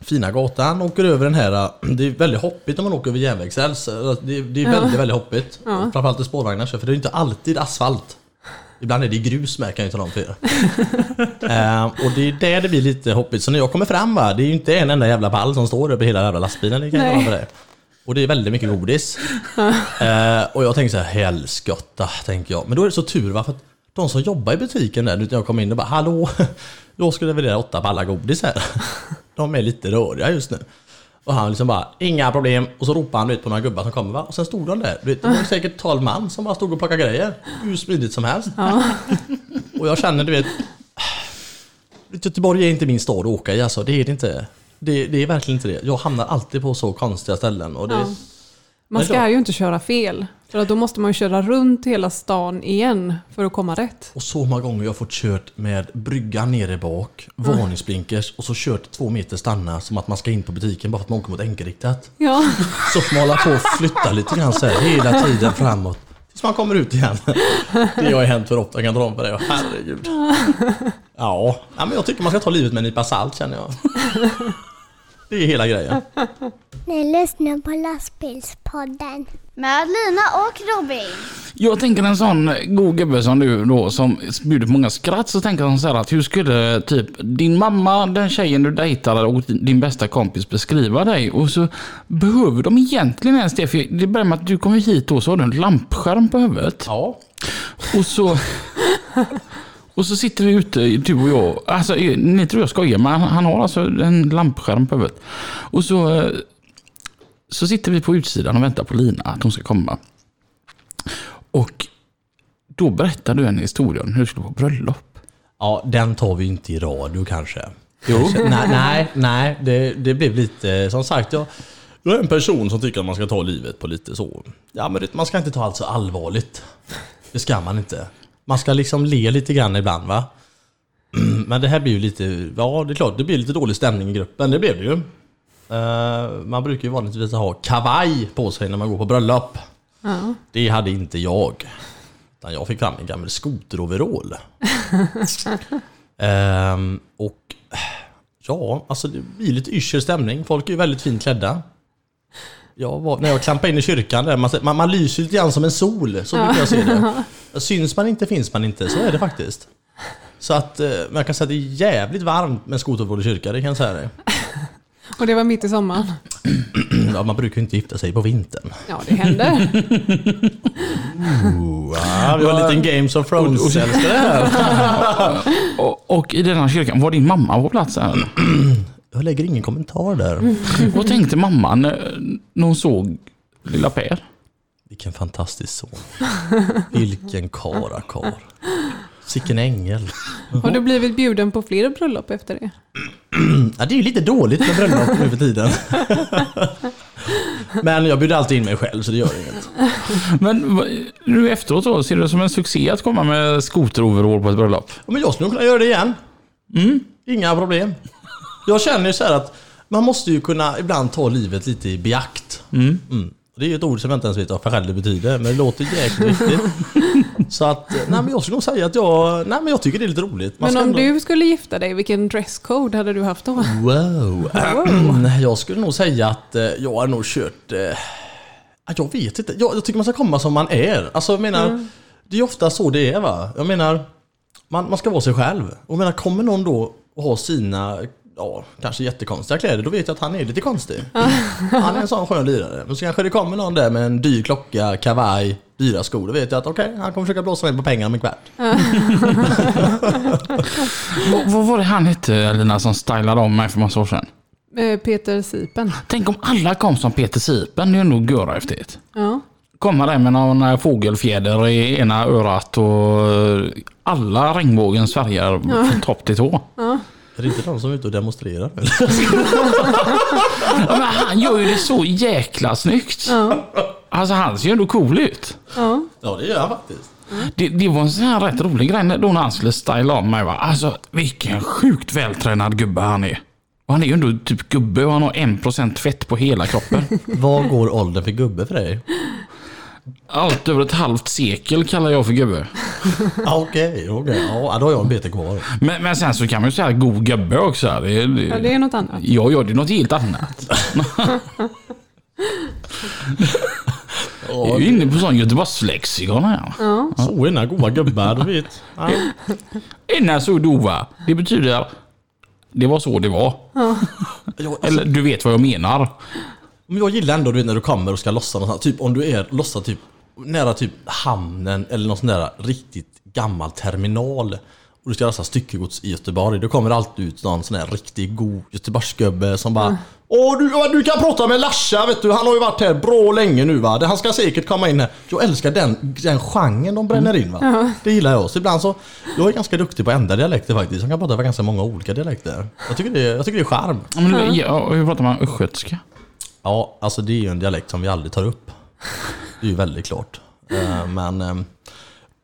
S3: fina gatan, åker över den här, det är väldigt hoppigt om man åker över järnvägsräls. Det, det är väldigt, väldigt hoppigt. Framförallt i spårvagnar kör, för det är inte alltid asfalt. Ibland är det grus med kan jag tala om för er. Eh, och det är där det blir lite hoppigt. Så när jag kommer fram va, det är ju inte en enda jävla pall som står över hela jävla lastbilen. Det kan jag för dig. Och det är väldigt mycket godis. Eh, och jag tänker så här, helskotta, tänker jag. Men då är det så tur va, för att de som jobbar i butiken där, när jag kom in och bara hallå, jag skulle leverera åtta pallar godis här. De är lite röriga just nu. Och han liksom bara, inga problem. Och så ropade han ut på några gubbar som kommer va. Och sen stod de där. Det var säkert 12 man som bara stod och plockade grejer. Hur smidigt som helst. Och jag känner, du vet. Göteborg är inte min stad att åka i alltså. Det är det inte. Det, det är verkligen inte det. Jag hamnar alltid på så konstiga ställen. Och det,
S2: Ja. Man ska
S3: då-
S2: ju inte köra fel. För då måste man ju köra runt hela stan igen för att komma rätt.
S3: Och så många gånger jag har fått kört med bryggan nere bak, varningsblinkers och så kört två meter stanna som att man ska in på butiken bara för att man åker mot enkelriktat.
S2: Ja,
S3: Så får man hålla på och flytta lite grann så här hela tiden framåt. Tills man kommer ut igen. Det har ju hänt för ofta, jag kan dra om på det. Herregud. Ja, ja men jag tycker man ska ta livet med en nypa salt känner jag. Det är hela grejen.
S5: Ni lyssnar på lastbilspodden.
S6: Med Lina och Robin.
S1: Jag tänker en sån god gubbe som du då som bjuder på många skratt så tänker jag så här att hur skulle typ din mamma, den tjejen du dejtar och din bästa kompis beskriva dig och så behöver de egentligen ens det för det börjar med att du kommer hit och så har du en lampskärm på huvudet
S3: Ja.
S1: och så och så sitter vi ute, du och jag. Alltså, ni tror jag skojar, men han, har alltså en lampskärm på huvudet. Och så, eh, så sitter vi på utsidan och väntar på Lina, att hon ska komma. Och då berättar du en historia om hur du skulle på bröllop.
S3: Ja, den tar vi inte i radio kanske. Jo. nej, nej, nej det, det blev lite, som sagt, jag, jag är en person som tycker att man ska ta livet på lite så. Ja, men det, man ska inte ta allt så allvarligt. Det ska man inte. Man ska liksom le lite grann ibland va. Men det här blir ju lite, ja det är klart, det blir lite dålig stämning i gruppen, det blev det ju. Eh, man brukar ju vanligtvis ha kavaj på sig när man går på bröllop.
S2: Ja.
S3: Det hade inte jag. Utan jag fick fram en gammal skoteroverall. Ehm, och ja, alltså det blir lite yrser stämning. Folk är ju väldigt fint klädda. Jag var, när jag klampade in i kyrkan där, man, man, man lyser lite grann som en sol. Så brukar jag se det. Syns man inte finns man inte, så är det faktiskt. Så att eh, men jag kan säga att det är jävligt varmt med skoteroverall i kyrkan, det kan jag säga dig.
S2: Och det var mitt i sommaren.
S3: Ja, man brukar ju inte gifta sig på vintern.
S2: Ja, det hände.
S3: Ja, vi har en liten Games of Thrones-älskare här.
S1: Och, och i denna kyrkan, var din mamma på plats här?
S3: Jag lägger ingen kommentar där.
S1: Vad tänkte mamman när hon såg lilla Per?
S3: Vilken fantastisk son. Vilken karakar. Sicken ängel.
S2: Har du blivit bjuden på fler bröllop efter det?
S3: Ja, det är ju lite dåligt med bröllop nu för tiden. Men jag bjuder alltid in mig själv så det gör inget.
S1: Men nu efteråt då, ser du det som en succé att komma med skoteroverall på ett bröllop?
S3: Ja, Men jag skulle kunna göra det igen. Inga problem. Jag känner ju så här att man måste ju kunna ibland ta livet lite i beakt. Mm. Det är ju ett ord som jag inte ens vet vad det betyder, men det låter jäkligt viktigt. Så att, nej men jag skulle nog säga att jag, nej men jag tycker det är lite roligt. Man
S2: Men om
S3: ändå-
S2: du skulle gifta dig, vilken dresscode hade du haft då?
S3: Wow. Jag skulle nog säga att eh, jag har nog kört... eh, ja, Jag vet inte. Jag, jag tycker man ska komma som man är. Alltså jag menar, det är ofta så det är va. Jag menar, man, man ska vara sig själv. Och jag menar, kommer någon då och har sina, ja, kanske jättekonstiga kläder, då vet jag att han är lite konstig. Han är en sån skön lirare. Men så kanske det kommer någon där med en dyr klocka, kavaj, dyra skor. Då vet jag att okej, han kommer försöka blåsa mig på pengar om en kvart.
S1: Vad, var det han hette, Lina, som stylade om mig för massa år sedan?
S2: Eh, Peter Sipen.
S1: Tänk om alla kom som Peter Sipen, det är nog göra häftigt.
S2: Ja.
S1: Komma där med någon eh, fågelfjäder i ena örat och eh, alla regnbågens färger från topp till tå.
S3: Är det inte de som är ute och demonstrerar?
S1: Ja, men han gör ju det så jäkla snyggt. Alltså han ser ju ändå cool ut.
S2: Ja.
S3: ja, det gör han faktiskt.
S1: Det, det var en sån här rätt rolig grej då när han skulle styla om mig. Va? Alltså vilken sjukt vältränad gubbe han är. Och han är ju ändå typ gubbe och han har en procent fett på hela kroppen.
S3: Vad går åldern för gubbe för dig?
S1: Allt över ett halvt sekel kallar jag för gubbe.
S3: Ah, Okej, okej. Ja, då har jag en bete kvar.
S1: Men, men sen så kan man ju säga god gubbe också. Det, är- det,
S2: ja, det är något annat.
S1: Ja, ja, det är något helt annat. Jag är ju inne på sån Göteborgslexikon här.
S3: Så ena goda gubbar, du vet. Ja.
S1: Innan så dova. Det betyder det var så det var.
S3: Jag, alltså,
S1: Eller du vet vad jag menar.
S3: Men jag gillar ändå du vet, när du kommer och ska lossa någonstans. Typ om du är lossa typ nära typ hamnen eller någon sån där riktigt gammal terminal. Och du ska lossa styckegods i Göteborg. Då kommer det alltid ut någon sån där riktigt god Göteborgsgubbe som bara Åh du, du kan prata med Larsa vet du, han har ju varit här bra länge nu va. Han ska säkert komma in här. Jag älskar den, den genren de bränner in va. Det gillar jag. Så ibland så, jag är ganska duktig på att ändra dialekter faktiskt. Jag kan prata på ganska många olika dialekter. Jag tycker det, är- jag tycker det är charm.
S1: Du- ja, hur pratar man östgötska?
S3: Ja, alltså det är ju en dialekt som vi aldrig tar upp. Det är ju väldigt klart. Eh, Men eh,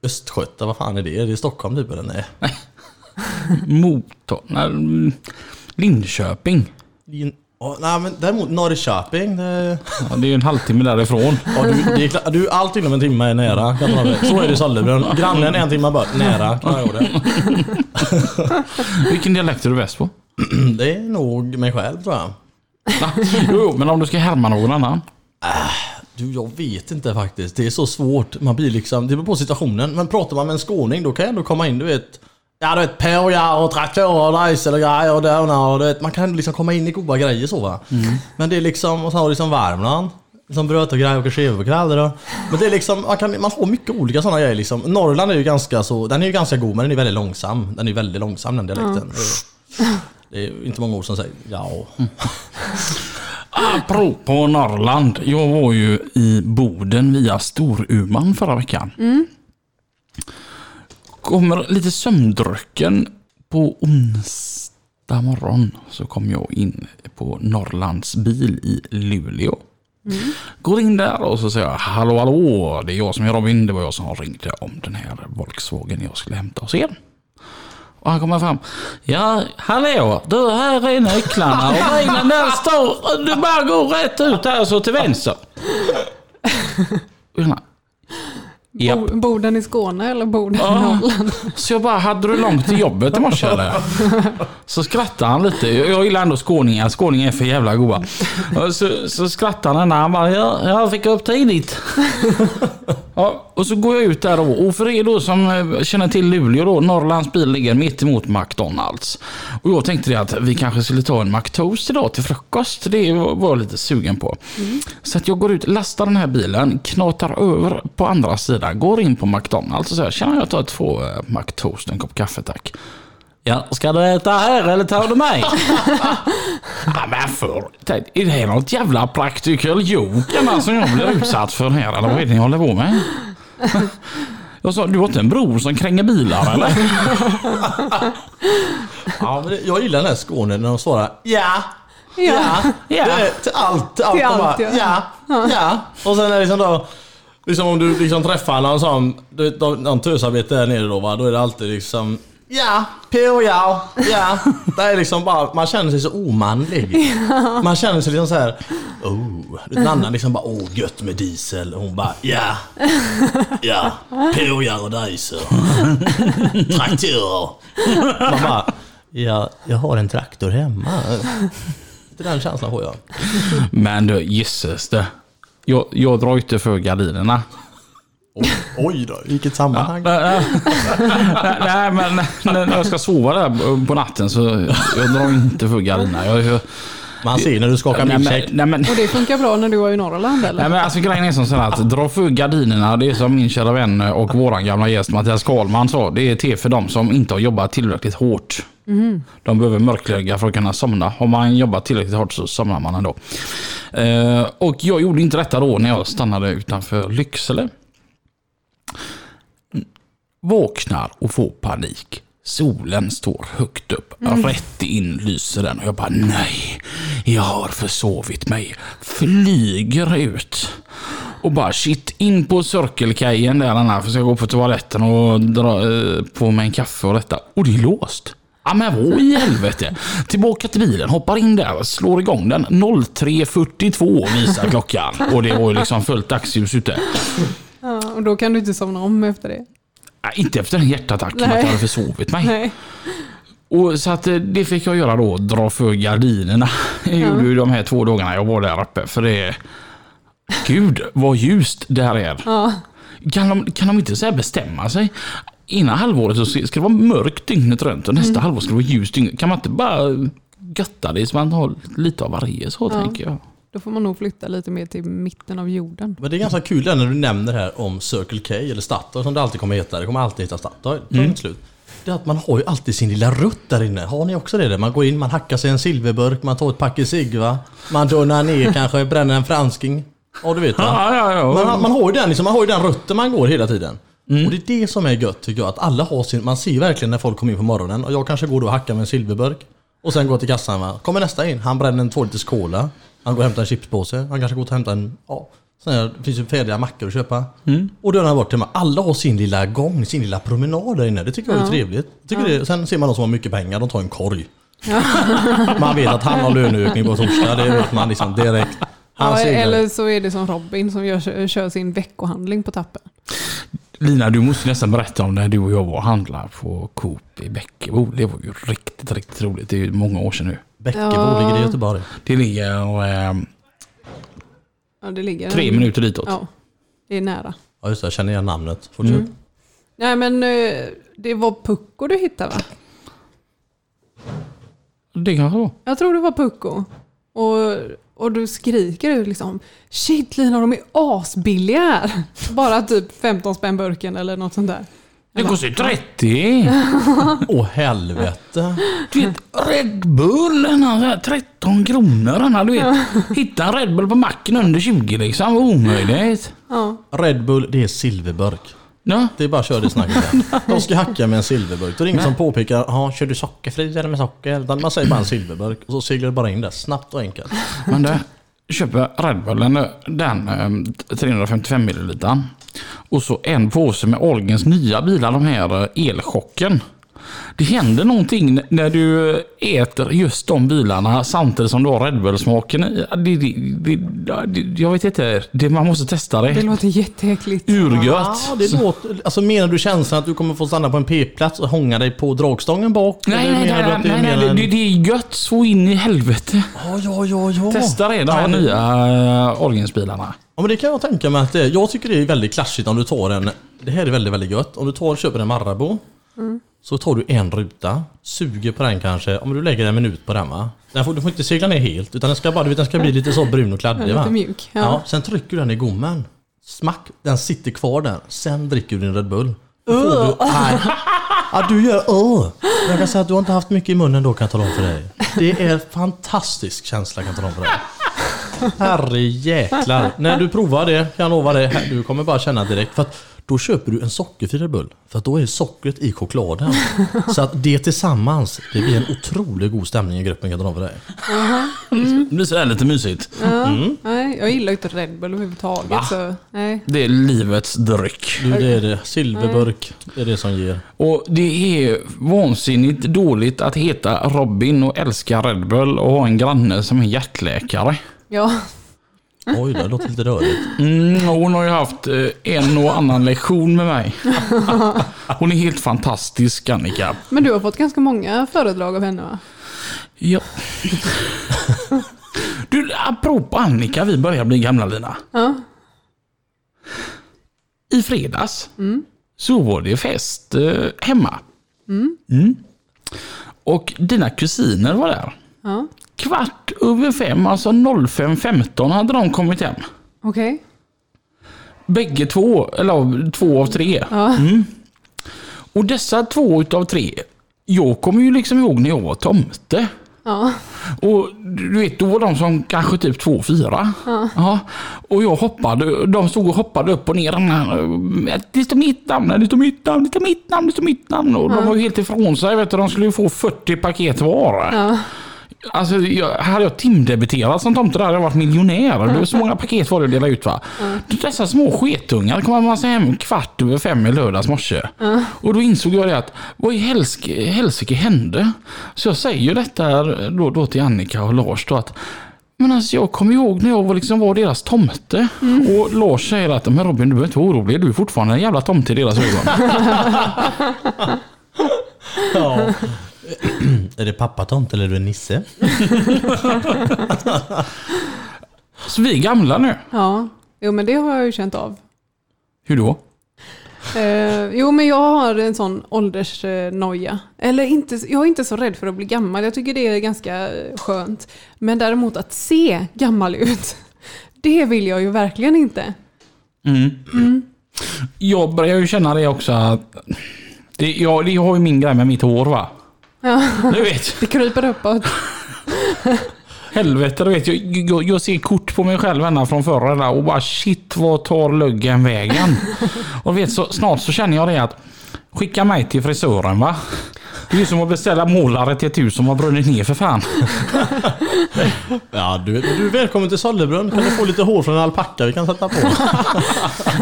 S3: Östgöta, vad fan är det? Är det Stockholm typ eller? Nej.
S1: Motor... Nej, mm, Linköping.
S3: Lin- ja, nej men däremot Norrköping. Det,
S1: Ja, det är ju en halvtimme därifrån.
S3: ja, du, det är, du, allt inom en timme är nära. Så är det i Sollebrunn. Grannen en timme bort. Nära.
S1: Vilken dialekt är du bäst på?
S3: Det är nog mig själv tror jag.
S1: Jo, men om du ska härma någon annan.
S3: Du, jag vet inte faktiskt. Det är så svårt. Man blir liksom, det beror på situationen. Men pratar man med en skåning då kan jag ändå komma in, du vet. Ja du vet pågar och traktorer och diesel och grejer och donar och du vet. Man kan liksom komma in i goda grejer så va. Men det är liksom, och så har du liksom Värmland. Som bröt och grejer och skivekväll då. Men det är liksom, man, kan, man har mycket olika sådana grejer liksom. Norrland är ju ganska så, den är ju ganska god men den är väldigt långsam. Den är väldigt långsam den dialekten. Är, det är inte många ord som säger ja.
S1: Apropå Norrland. Jag var ju i Boden via Storuman förra veckan. Kommer lite sömndrucken på onsdag morgon så kom jag in på Norrlands bil i Luleå. Går in där och så säger jag hallå hallå, det är jag som är Robin, det var jag som ringde om den här Volkswagen jag skulle hämta hos er. Och han kommer fram. Ja, hallå, du här är nycklarna och bilen där står, du bara går rätt ut här så till vänster. Japp.
S2: Bo- Boden i Skåne eller Boden i
S1: Ja.
S2: Norrland?
S1: Så jag bara, hade du långt till jobbet i morse eller? Så skrattade han lite. Jag gillar ändå skåningar. Skåningar är för jävla. Och Så, så skrattade han när han bara, ja, jag fick upp tidigt. Ja, och så går jag ut där då. Och för er då som eh, känner till Luleå då, Norrlands bil ligger mitt emot McDonalds. Och jag tänkte det att vi kanske skulle ta en McToast idag till frukost. Det var jag lite sugen på. Så att jag går ut, lastar den här bilen, knatar över på andra sidan, går in på McDonalds och säger tjena jag tar två eh, McToast och en kopp kaffe tack. Ja, ska du äta här eller tar du mig? ja, men för, är det här något jävla practical joke som jag blir utsatt för här eller vad är det ni håller på med? Jag sa, du har inte en bror som kränger bilar eller?
S3: Ja, men det, jag gillar den här Skåne när de svarar ja. Ja,
S1: Ja.
S3: Det är till allt. Till allt,
S2: Till
S3: de bara,
S2: allt, ja.
S3: ja. ja. Och sen är det liksom då... Liksom om du liksom träffar någon sån... Någon tösarbete där nere då va. Då är det alltid liksom... Ja, på ja, ja. Det är liksom bara... Man känner sig så omanlig. Man känner sig liksom så här... Oh. En annan liksom bara... Åh, gött med diesel. Och hon bara... Ja. Ja. Pågar och diesel. Traktorer. Man bara... Ja, jag har en traktor hemma. Det är den känslan får jag.
S1: Men du, gisses det. Jag, jag drar inte för gardinerna.
S3: Oj, oj då, vilket sammanhang.
S1: Nej, nej, nej, men när jag ska sova där på natten så jag drar inte för gardinerna. Jag, jag,
S3: Man ser när du skakar
S1: men,
S2: Och det funkar bra när du var i Norrland eller?
S1: Nej men alltså grejen är som så att dra för gardinerna, det är som min kära vän och våran gamla gäst Mattias Karlman sa, det är till för dem som inte har jobbat tillräckligt hårt. De behöver mörklägga för att kunna somna. Har man jobbat tillräckligt hårt så somnar man ändå. Eh, och jag gjorde inte detta då när jag stannade utanför Lycksele. Vaknar och får panik. Solen står högt upp. Rätt in lyser den och jag bara nej, jag har försovit mig. Flyger ut. Och bara shit, in på Cirkelkajen där den för jag gå på toaletten och dra eh, på mig en kaffe och detta. Och det är låst. Ja men vad i helvete. Tillbaka till bilen, hoppar in där, slår igång den. 03.42 visar klockan. Och det var ju liksom fullt dagsljus ute.
S2: Ja, och då kan du inte somna om efter det.
S1: Nej, inte efter en hjärtattack,
S2: Nej.
S1: att jag hade försovit mig.
S2: Nej.
S1: Och så att eh, det fick jag göra då, dra för gardinerna. Jag gjorde ju de här två dagarna jag var där uppe. För det... Gud, vad ljust det här är.
S2: Ja.
S1: Kan de, kan de inte så bestämma sig? Ena halvåret så ska det vara mörkt dygnet runt och nästa halvår ska det vara ljust dygnet. Kan man inte bara götta det så man har lite av varje så
S2: Ja.
S1: tänker jag.
S2: Då får man nog flytta lite mer till mitten av jorden.
S3: Men det är ganska kul där när du nämner här om Circle K eller Statoil som det alltid kommer heta. Det kommer alltid heta Statoil. Inte slut. Det är att man har ju alltid sin lilla rutt där inne. Har ni också det? Där? Man går in, man hackar sig en silverburk, man tar ett packe cigg va? Man donar ner kanske, bränner en fransking. Ja du vet va?
S1: Ja, ja, ja.
S3: Man, har- man, har ju den, liksom, man har ju den rutten man går hela tiden. Och det är det som är gött tycker jag. Att alla har sin... Man ser verkligen när folk kommer in på morgonen. Och jag kanske går då och hackar med en silverburk. Och sen går till kassan va. Kommer nästa in. Han bränner en två liters cola. Han går och hämtar en chipspåse. Han kanske går och hämtar en... Ja. Sen är, det finns ju färdiga mackor att köpa. Och då är han bort till mig. Alla har sin lilla gång, sin lilla promenad där inne. Det tycker jag är
S2: Ja.
S3: trevligt. Jag tycker det, sen ser man de som har mycket pengar. De tar en korg. man vet att han har löneökning på torsdag. Det vet man liksom direkt.
S2: Ja, eller så är det som Robin som gör, kör sin veckohandling på tappen.
S1: Lina, du måste nästan berätta om när du och jag var och handlade på Coop i Bäckebo. Det var ju riktigt, riktigt roligt. Det är ju många år sedan nu.
S3: Bäckebo
S2: Ja.
S3: ligger det i Göteborg.
S1: Det ligger eh,
S2: Ja, det ligger
S1: tre
S2: en-
S1: minuter ditåt.
S2: Ja, det är nära.
S3: Ja just det, jag känner igen namnet. Fortsätt.
S2: Mm. Nej men eh, det var Pucko du hittade va?
S1: Det kanske var.
S2: Jag tror det var Pucko. Och, och du skriker ut liksom Shit Lina de är asbilliga här. Bara typ 15 spänn burken eller något sånt där.
S1: Det kostar ju 30.
S3: Åh helvete.
S1: Du vet, Red Bull, den här, så här 13 kronor. Den här, du vet. Hitta en Red Bull på macken under 20 liksom. Omöjligt.
S2: Ja.
S3: Red Bull, det är silverburk.
S1: Ja.
S3: Det är bara köra det snacket. De ska hacka med en silverburk. Då är det ingen som påpekar, "Jaha, kör du sockerfri eller med socker? Utan man säger bara en silverburk och så seglar det bara in där. Snabbt och enkelt.
S1: Men du, köper Red Bullen, den eh, 355 ml. Och så en påse med Olgens nya bilar, de här elchocken. Det händer någonting när du äter just de bilarna samtidigt som du har Red Bull-smaken i. Det, det, det, det, jag vet inte, det, man måste testa
S2: Det
S1: det.
S2: låter jätteäckligt.
S1: Urgött.
S3: Ja, det låter, alltså menar du känslan att du kommer få stanna på en p-plats och hånga dig på dragstången bak?
S1: Nej, nej, nej,
S3: att det är
S1: nej, nej
S3: en-
S1: det, det är gött så in i helvete.
S3: Ja, ja, ja, ja.
S1: Testa det, de här
S3: Ja, det-
S1: nya äh, Ahlgrens-bilarna.
S3: Ja men det kan jag tänka mig att det är. Jag tycker det är väldigt klatschigt om du tar en, det här är väldigt, väldigt gött. Om du tar och köper en Marabou. Så tar du en ruta, suger på den kanske, om du lägger en minut på den va. Den får, du får inte segla ner helt utan den ska bara, du vet, den ska bli lite så brun och kladdig
S2: Lite
S3: va.
S2: mjuk.
S3: Ja.
S2: Ja.
S3: sen trycker du den i gommen. Smack, den sitter kvar där. Sen dricker du din Red Bull. Då får du, nej. Ja, du gör uh. Jag kan säga att du har inte haft mycket i munnen då kan jag tala om för dig. Det är fantastisk känsla kan jag tala om för dig. Herre jäklar. När du provar det, kan jag lova dig, du kommer bara känna direkt. För att då köper du en sockerfri Bull. För att då är sockret i chokladen. Så att det tillsammans, det blir en otroligt god stämning i gruppen kan jag dig.
S1: Det blir sådär lite mysigt.
S2: Nej, jag gillar inte Red Bull överhuvudtaget. Så, nej.
S1: Det är livets dryck.
S3: Du, det är det. Silverburk, det är det som ger.
S1: Och det är vansinnigt dåligt att heta Robin och älska Red Bull och ha en granne som är hjärtläkare.
S2: Ja.
S3: Oj, det låter lite rörigt.
S1: Mm, hon har ju haft eh, en och annan lektion med mig. Hon är helt fantastisk Annika.
S2: Men du har fått ganska många föredrag av henne va?
S1: Ja. Du, apropå Annika, vi börjar bli gamla Lina.
S2: Ja.
S1: I fredags så var det fest eh, hemma. Mm. Och dina kusiner var där.
S2: Ja.
S1: Kvart över fem, alltså 05.15 hade de kommit hem.
S2: Okej.
S1: Bägge två, eller två av tre.
S2: Ja.
S1: Mm. Och dessa två utav tre, jag kommer ju liksom ihåg när jag var tomte.
S2: Ja.
S1: Och du vet, då var de som kanske typ två, fyra. Ja. Och jag hoppade, de stod och hoppade upp och ner. Det står mitt namn, det står mitt namn, det står mitt namn, det står mitt namn. Och de var ju helt ifrån sig. Vet du, de skulle ju få 40 paket var. Alltså, jag, hade jag timdebiterat som tomte där hade jag varit miljonär. Det var så många paket var det att dela ut va. Dessa små sketungar kom man hem kvart över fem i lördags morse. Och då insåg jag det att vad i helsk- helsike hände? Så jag säger ju detta då, då till Annika och Lars då att men alltså jag kommer ihåg när jag var, liksom var deras tomte. Och Lars säger att men Robin du behöver inte vara orolig. Du är fortfarande en jävla tomte i deras ögon.
S3: Ja. är det pappatomte eller är du en nisse?
S1: Så vi är gamla nu.
S2: ja. Jo men det har jag ju känt av.
S1: Hur då?
S2: Eh, jo men jag har en sån åldersnoja. Eller inte, jag är inte så rädd för att bli gammal. Jag tycker det är ganska skönt. Men däremot att se gammal ut. Det vill jag ju verkligen inte.
S1: Jag börjar ju känna det också att det, jag, jag har ju min grej med mitt hår va.
S2: Ja,
S1: Du vet,
S2: det kryper uppåt.
S1: helvete du vet. Jag, jag, jag ser kort på mig själv ända från förra där och bara shit vad tar luggen vägen? och du vet, så, snart så känner jag det att skicka mig till frisören va. Det är ju som att beställa målare till ett hus som har brunnit ner för fan.
S3: Ja, du, du är välkommen till Sollebrunn. Kan du få lite hår från en alpacka vi kan sätta på?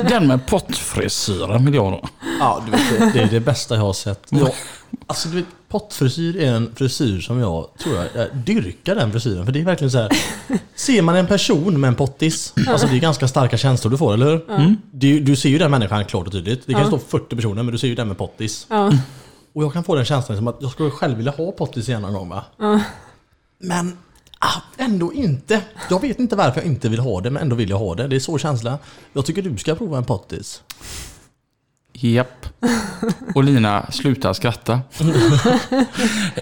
S1: Den med pottfrisyren vill jag då.
S3: Ja, du vet, det, det är det bästa jag har sett. Jag, alltså, du vet, pottfrisyr är en frisyr som jag tror jag, jag dyrkar den frisyren. För det är verkligen så här. Ser man en person med en pottis, alltså det är ganska starka känslor du får, eller hur? Du, du ser ju den människan klart och tydligt. Det kan stå 40 personer, men du ser ju den med pottis.
S2: Ja.
S3: Och jag kan få den känslan som att jag skulle själv vilja ha pottis igen någon gång va? Men ah, ändå inte. Jag vet inte varför jag inte vill ha det, men ändå vill jag ha det. Det är så känsla. Jag tycker du ska prova en pottis.
S1: Japp. Och Lina, sluta skratta.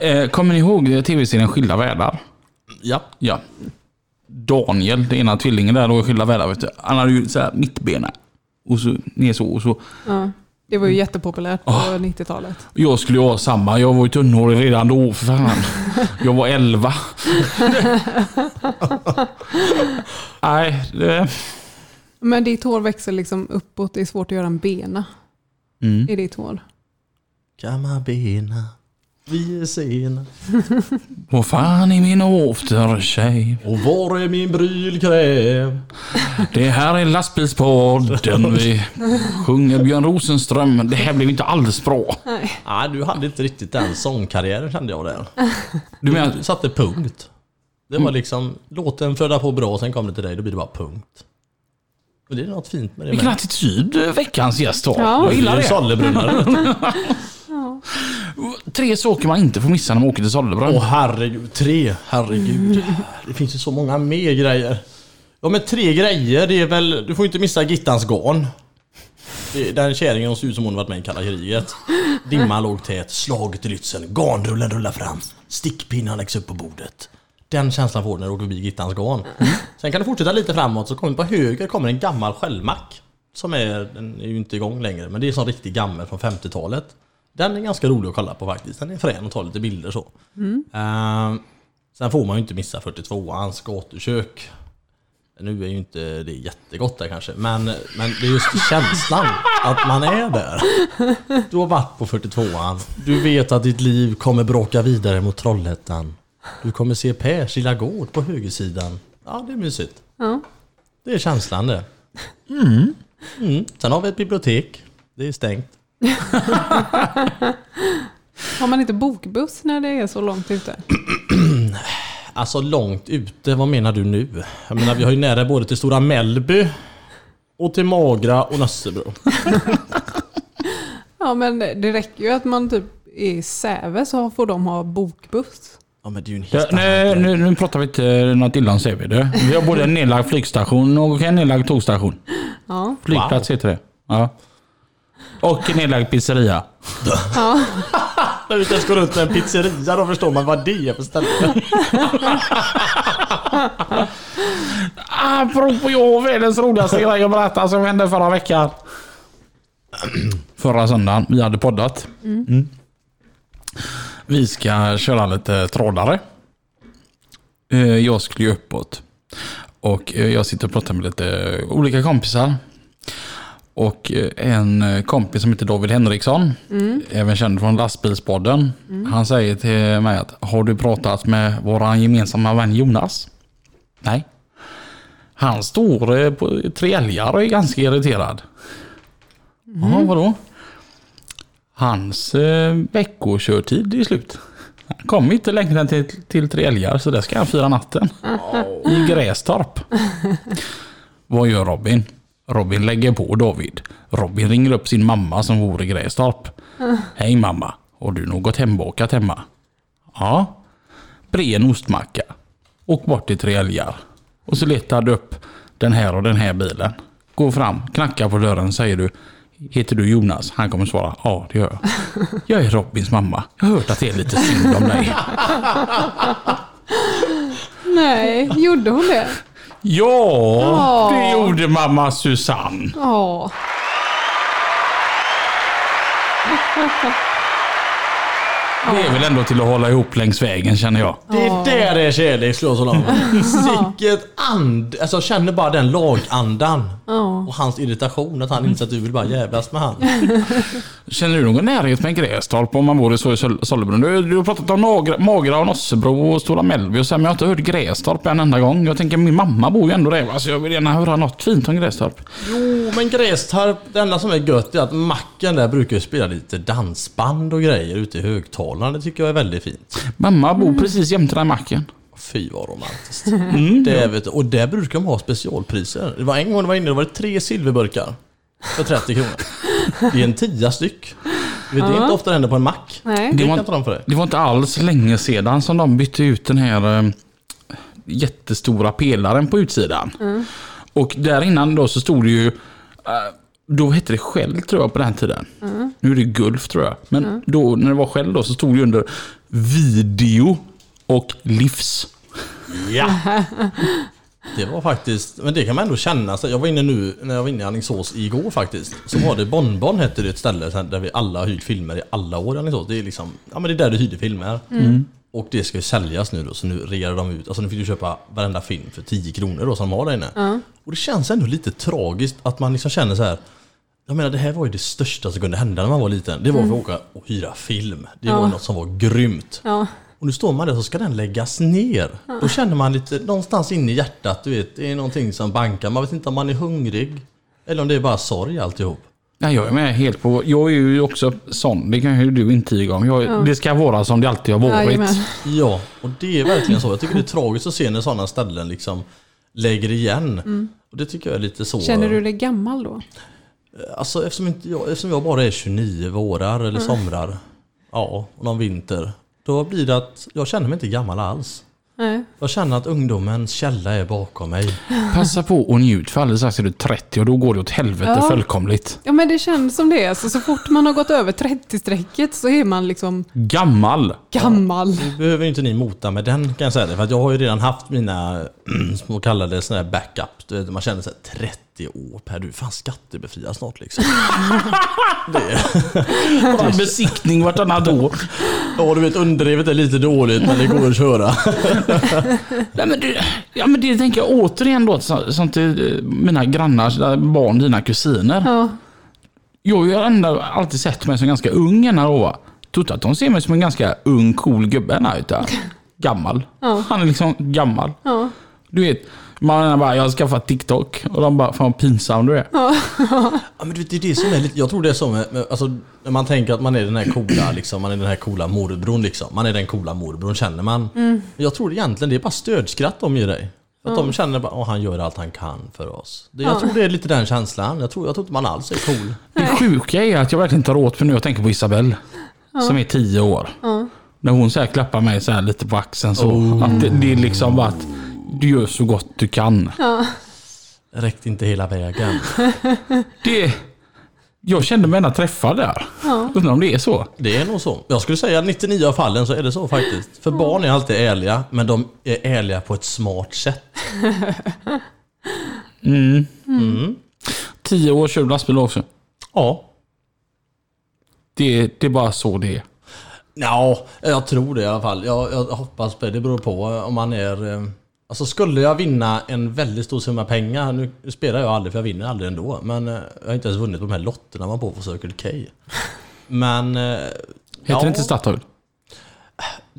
S1: Eh, Kommer ni ihåg tv-serien Skilda världar?
S3: Ja.
S1: Ja. Daniel, den ena tvillingen där då i Skilda världar, vet du, han hade ju så här mittbena. Och så ner så och så.
S2: Ja. Det var ju jättepopulärt på 90-talet.
S1: Jag skulle ju ha samma. Jag var ju tunnhårig redan då för fan. Jag var 11. Nej, det...
S2: Men ditt hår växer liksom uppåt. Det är svårt att göra en bena
S1: Mm.
S2: i ditt hår.
S3: Gamla bena. Vi är sena.
S1: Vad fan är min aftershave?
S3: Och var är min brylkräm?
S1: Det här är lastbilspodden. Vi sjunger Björn Rosenström. Det här blev inte alls bra.
S3: Nej, du hade inte riktigt den sångkarriären kände jag där.
S1: Du menar,
S3: Du satte punkt. Det var liksom, låten flödade på bra, sen kom det till dig, då blir det bara punkt. Och det är något fint med det
S1: vilken
S3: med.
S1: attityd veckans gäst har.
S2: Ja.
S1: Jag gillar
S3: Det. Sollebrunnar.
S1: Tre saker man inte får missa när man åker till Sollebrunn.
S3: Åh herregud, tre. Herregud. Det finns ju så många mer grejer. Ja men tre grejer, det är väl... Du får inte missa Gittans garn. Det- Den kärringen ser ut som hon varit med i kalla kriget. Dimman låg tät, slaget i Lützen, garnrullen rullar fram, stickpinnen läggs upp på bordet. Den känslan får du när du åker förbi Gittans garn. Sen kan du fortsätta lite framåt så kommer på höger kommer en gammal skällmack. Som är, den är ju inte igång längre men det är en sån riktig gammal från 50-talet. Den är ganska rolig att kolla på faktiskt. Den är frän och tar lite bilder så. Ehm, sen får man ju inte missa 42ans gatukök. Nu är ju inte det jättegott där kanske, men, men det är just känslan att man är där. Du har varit på 42an. Du vet att ditt liv kommer bråka vidare mot Trollhättan. Du kommer se Pers lilla gård på högersidan. Ja, det är mysigt.
S2: Ja.
S3: Det är känslan det. Mm. Sen har vi ett bibliotek. Det är stängt.
S2: Har man inte bokbuss när det är så långt ute?
S3: Alltså långt ute, vad menar du nu? Jag menar vi har ju nära både till Stora Mellby och till Magra och Nössebro.
S2: Ja, men det räcker ju att man typ är i Säve så får de ha bokbuss.
S3: Ja men det är ju en
S1: Ja,
S3: helt
S1: nej,
S3: annan
S1: nu, nu pratar vi inte något illa om du. Vi har både en nedlagd flygstation och en nedlagd tågstation.
S2: Ja.
S1: Flygplats heter det. Ja. Och en nedlagd pizzeria.
S3: När vi ska runt med en pizzeria då förstår man vad det är för ställe.
S1: Apropå jag har världens roligaste grej att berätta som hände förra veckan. Förra söndagen. Vi hade poddat. Mm. Vi ska köra lite trådare. Eh, Jag skulle ju uppåt. Och eh, jag sitter och pratar med lite olika kompisar. Och eh, en kompis som heter David Henriksson, även känd från lastbilspodden. Han säger till mig att har du pratat med våran gemensamma vän Jonas? Nej. Han står på tre älgar och är ganska irriterad. Ja, vadå? Hans eh, veckokörtid är slut. Han kommer inte längre än till, till tre älgar så där ska han fira natten. I Grästorp. Vad gör Robin? Robin lägger på David. Robin ringer upp sin mamma som bor i Grästorp. Hej mamma, har du något hembakat hemma? Ja. Bre en ostmacka. Åk bort till tre älgar. Och så letar du upp den här och den här bilen. Gå fram, knackar på dörren, säger du Heter du Jonas? Han kommer svara Ja, det gör jag. Jag är Robins mamma. Jag har hört att det är lite synd om dig.
S2: Nej, gjorde hon det?
S1: Ja, det
S2: Ja.
S1: gjorde mamma Susanne.
S2: Ja.
S1: Det är väl ändå till att hålla ihop längs vägen känner jag.
S3: Det är där det är kärlek slår så långt. Sicket and... Alltså jag känner bara den lagandan. Och hans irritation att han inser att du vill bara jävlas med han.
S1: Känner du någon närhet med Grästorp om man bor i så i Sol- Sollebrunn? Du, du har pratat om Magra, Magra och Nossebro och Stora Mellby och så, här, men jag har inte hört Grästorp en enda gång. Jag tänker min mamma bor ju ändå där. Alltså jag vill gärna höra något fint om Grästorp.
S3: Jo men Grästorp, det enda som är gött är att macken där brukar ju spela lite dansband och grejer ute i högtalarna. Det tycker jag är väldigt fint.
S1: Mamma bor precis jämte den macken.
S3: Fy vad romantiskt.
S1: Mm.
S3: Det vet du. Och där brukar de ha specialpriser. Det var en gång det var inne, det var tre silverburkar. För 30 kronor. Det är en tia styck. Vet, Det är inte ofta det händer på en mack.
S2: Nej.
S3: Det
S1: Det var-
S3: för dig.
S1: Det var inte alls länge sedan som de bytte ut den här eh, jättestora pelaren på utsidan. Och där innan då så stod det ju, eh, då hette det Shell tror jag på den tiden. Nu är det Gulf tror jag. Men då när det var Shell då så stod det under video och livs.
S3: Ja! Det var faktiskt, men det kan man ändå känna. Så jag var inne nu, när jag var inne i Alingsås igår faktiskt. Så var det Bonbon hette det ett ställe där vi alla har hyrt filmer i alla år i Alingsås. Det är liksom, ja men det är där du hyrde filmer. Och det ska ju säljas nu då, så nu rear de ut. Alltså nu fick du köpa varenda film för 10 kronor då som de har där inne. Och det känns ändå lite tragiskt att man liksom känner så här. Jag menar det här var ju det största som kunde hända när man var liten. Det var att få åka och hyra film. Det var
S2: Ja.
S3: något som var grymt.
S2: Ja.
S3: Och nu står man där så ska den läggas ner. Då känner man lite någonstans inne i hjärtat, du vet, det är någonting som bankar. Man vet inte om man är hungrig. Eller om det är bara sorg alltihop.
S1: Ja, jag är med helt på, jag är ju också sån, det kan ju du intyga om. Jag, Det ska vara som det alltid har varit.
S2: Jajamän.
S3: Ja, och det är verkligen så. Jag tycker det är tragiskt att se när sådana ställen liksom lägger igen. Och det tycker jag är lite så.
S2: Känner du dig gammal då?
S3: Alltså eftersom, inte jag, eftersom jag bara är 29 vårar eller somrar. Ja, och någon vinter. Då blir det att jag känner mig inte gammal alls.
S2: Nej.
S3: Jag känner att ungdomens källa är bakom mig.
S1: Passa på och njut för alldeles strax är du 30 och då går det åt helvete
S2: Ja.
S1: fullkomligt.
S2: Ja men det känns som det. Alltså, så fort man har gått över 30-strecket så är man liksom
S1: Gammal.
S2: gammal.
S3: Nu behöver inte ni mota med den kan jag säga det. För att jag har ju redan haft mina små kallade såna här backup. Du vet, man känner sig 30 år per du. Fan skattebefriad snart liksom.
S1: Bara besiktning vartannat år.
S3: Ja du vet underdrivet är lite dåligt men det går att köra.
S1: Nej, men det, ja, men det tänker jag återigen då, så- som till eh, mina grannars eh, barn, dina kusiner.
S2: Ja.
S1: Jag har ju ändå alltid sett mig som ganska ung än då. Tror att de ser mig som en ganska ung, cool gubbe. Nej, utan gammal.
S2: Ja.
S1: Han är liksom gammal.
S2: Ja.
S1: Du vet, man bara, jag har skaffat TikTok. Och de bara, fan vad pinsam du är.
S3: Ja, men du vet, det är det som är lite, jag tror det är så med, med alltså, när man tänker att man är den här coola, liksom, man är den här coola morbrorn liksom. Man är den coola morbrorn känner man. Men Jag tror egentligen det är bara stödskratt de ger dig. Att de känner bara, att han gör allt han kan för oss. Det, jag tror det är lite den känslan. Jag tror, jag tror inte man alls är cool.
S1: Det sjuka är att jag verkligen tar åt mig nu. Jag tänker på Isabelle. Som är tio år. När hon så här klappar mig så här lite på axeln så. Att det, det är liksom bara att du gör så gott du kan.
S3: Det räckte inte hela vägen.
S1: Det, jag kände mig ändå träffad där. Undrar om det är så.
S3: Det är nog så. Jag skulle säga att 99 av fallen så är det så faktiskt. För barn är alltid ärliga, men de är ärliga på ett smart sätt.
S1: Tio år kör du lastbil också.
S3: Ja.
S1: Det, det är bara så det är.
S3: Ja, jag tror det i alla fall. Jag, jag hoppas på det. Det beror på om man är... Alltså skulle jag vinna en väldigt stor summa pengar, nu spelar jag aldrig för jag vinner aldrig ändå, men eh, jag har inte ens vunnit på de här lotterna man får på Circle K. Men... eh,
S1: Heter det inte Statoil?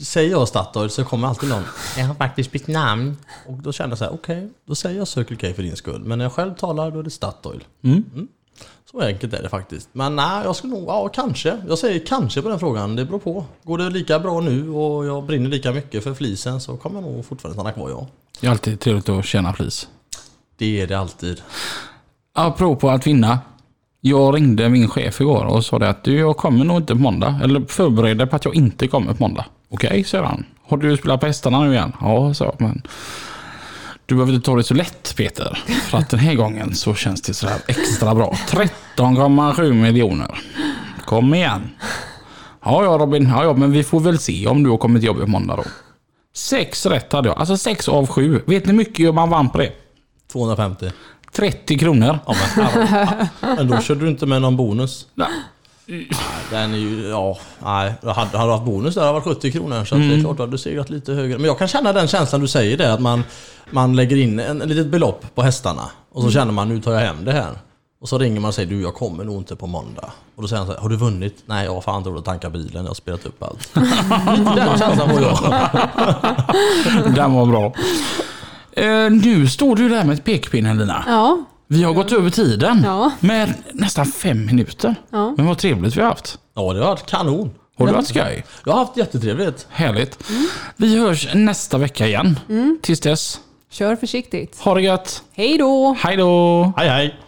S3: Säger jag Statoil så kommer alltid någon Jag har faktiskt bytt namn. Och då känner jag så här, okej, då säger jag Circle K för din skull. Men när jag själv talar då är det Statoil. Mm. Så enkelt är det faktiskt. Men nej, jag skulle nog, ja kanske. Jag säger kanske på den frågan, det beror på. Går det lika bra nu och jag brinner lika mycket för flisen så kommer jag nog fortfarande stanna kvar ja.
S1: Det är alltid trevligt att tjäna flis.
S3: Det är det alltid.
S1: Apropå att vinna. Jag ringde min chef igår och sa det att du, jag kommer nog inte på måndag. Eller förbereder på att jag inte kommer på måndag. Okej, säger han. Har du spelat på hästarna nu igen? Ja, sa jag. Men du behöver inte ta det så lätt Peter. För att den här gången så känns det sådär extra bra. 13,7 miljoner. Kom igen. Ja, ja Robin. Ja, ja, men vi får väl se om du har kommit till jobbet på måndag då. Sex rätt hade jag. Alltså sex av sju. Vet ni hur mycket man vann på det?
S3: 250.
S1: 30 kronor.
S3: Ja men herre. Men då körde du inte med någon bonus?
S1: Nej.
S3: Den är ju, ja, nej. Jag hade, hade du haft bonus där hade det varit 70 kronor. Så att det är klart, du hade segrat lite högre. Men jag kan känna den känslan du säger där, att man, man lägger in en, en litet belopp på hästarna. Och så känner man, nu tar jag hem det här. Och så ringer man och säger, du jag kommer nog inte på måndag. Och då säger han så här, har du vunnit? Nej, jag har fan inte råd att tanka bilen, jag har spelat upp allt. Den känslan får jag.
S1: Den var bra. Eh, nu står du där med ett pekpinne Lina.
S2: Ja,
S1: Vi har gått över tiden
S2: Ja.
S1: med nästan fem minuter.
S2: Ja.
S1: Men vad trevligt vi har haft.
S3: Ja, det har varit kanon.
S1: Har du haft skoj?
S3: Jag har haft jättetrevligt.
S1: Härligt. Vi hörs nästa vecka igen. Tills dess,
S2: kör försiktigt.
S1: ha det gött.
S2: Hej då!
S1: Hej då!
S3: Hej hej!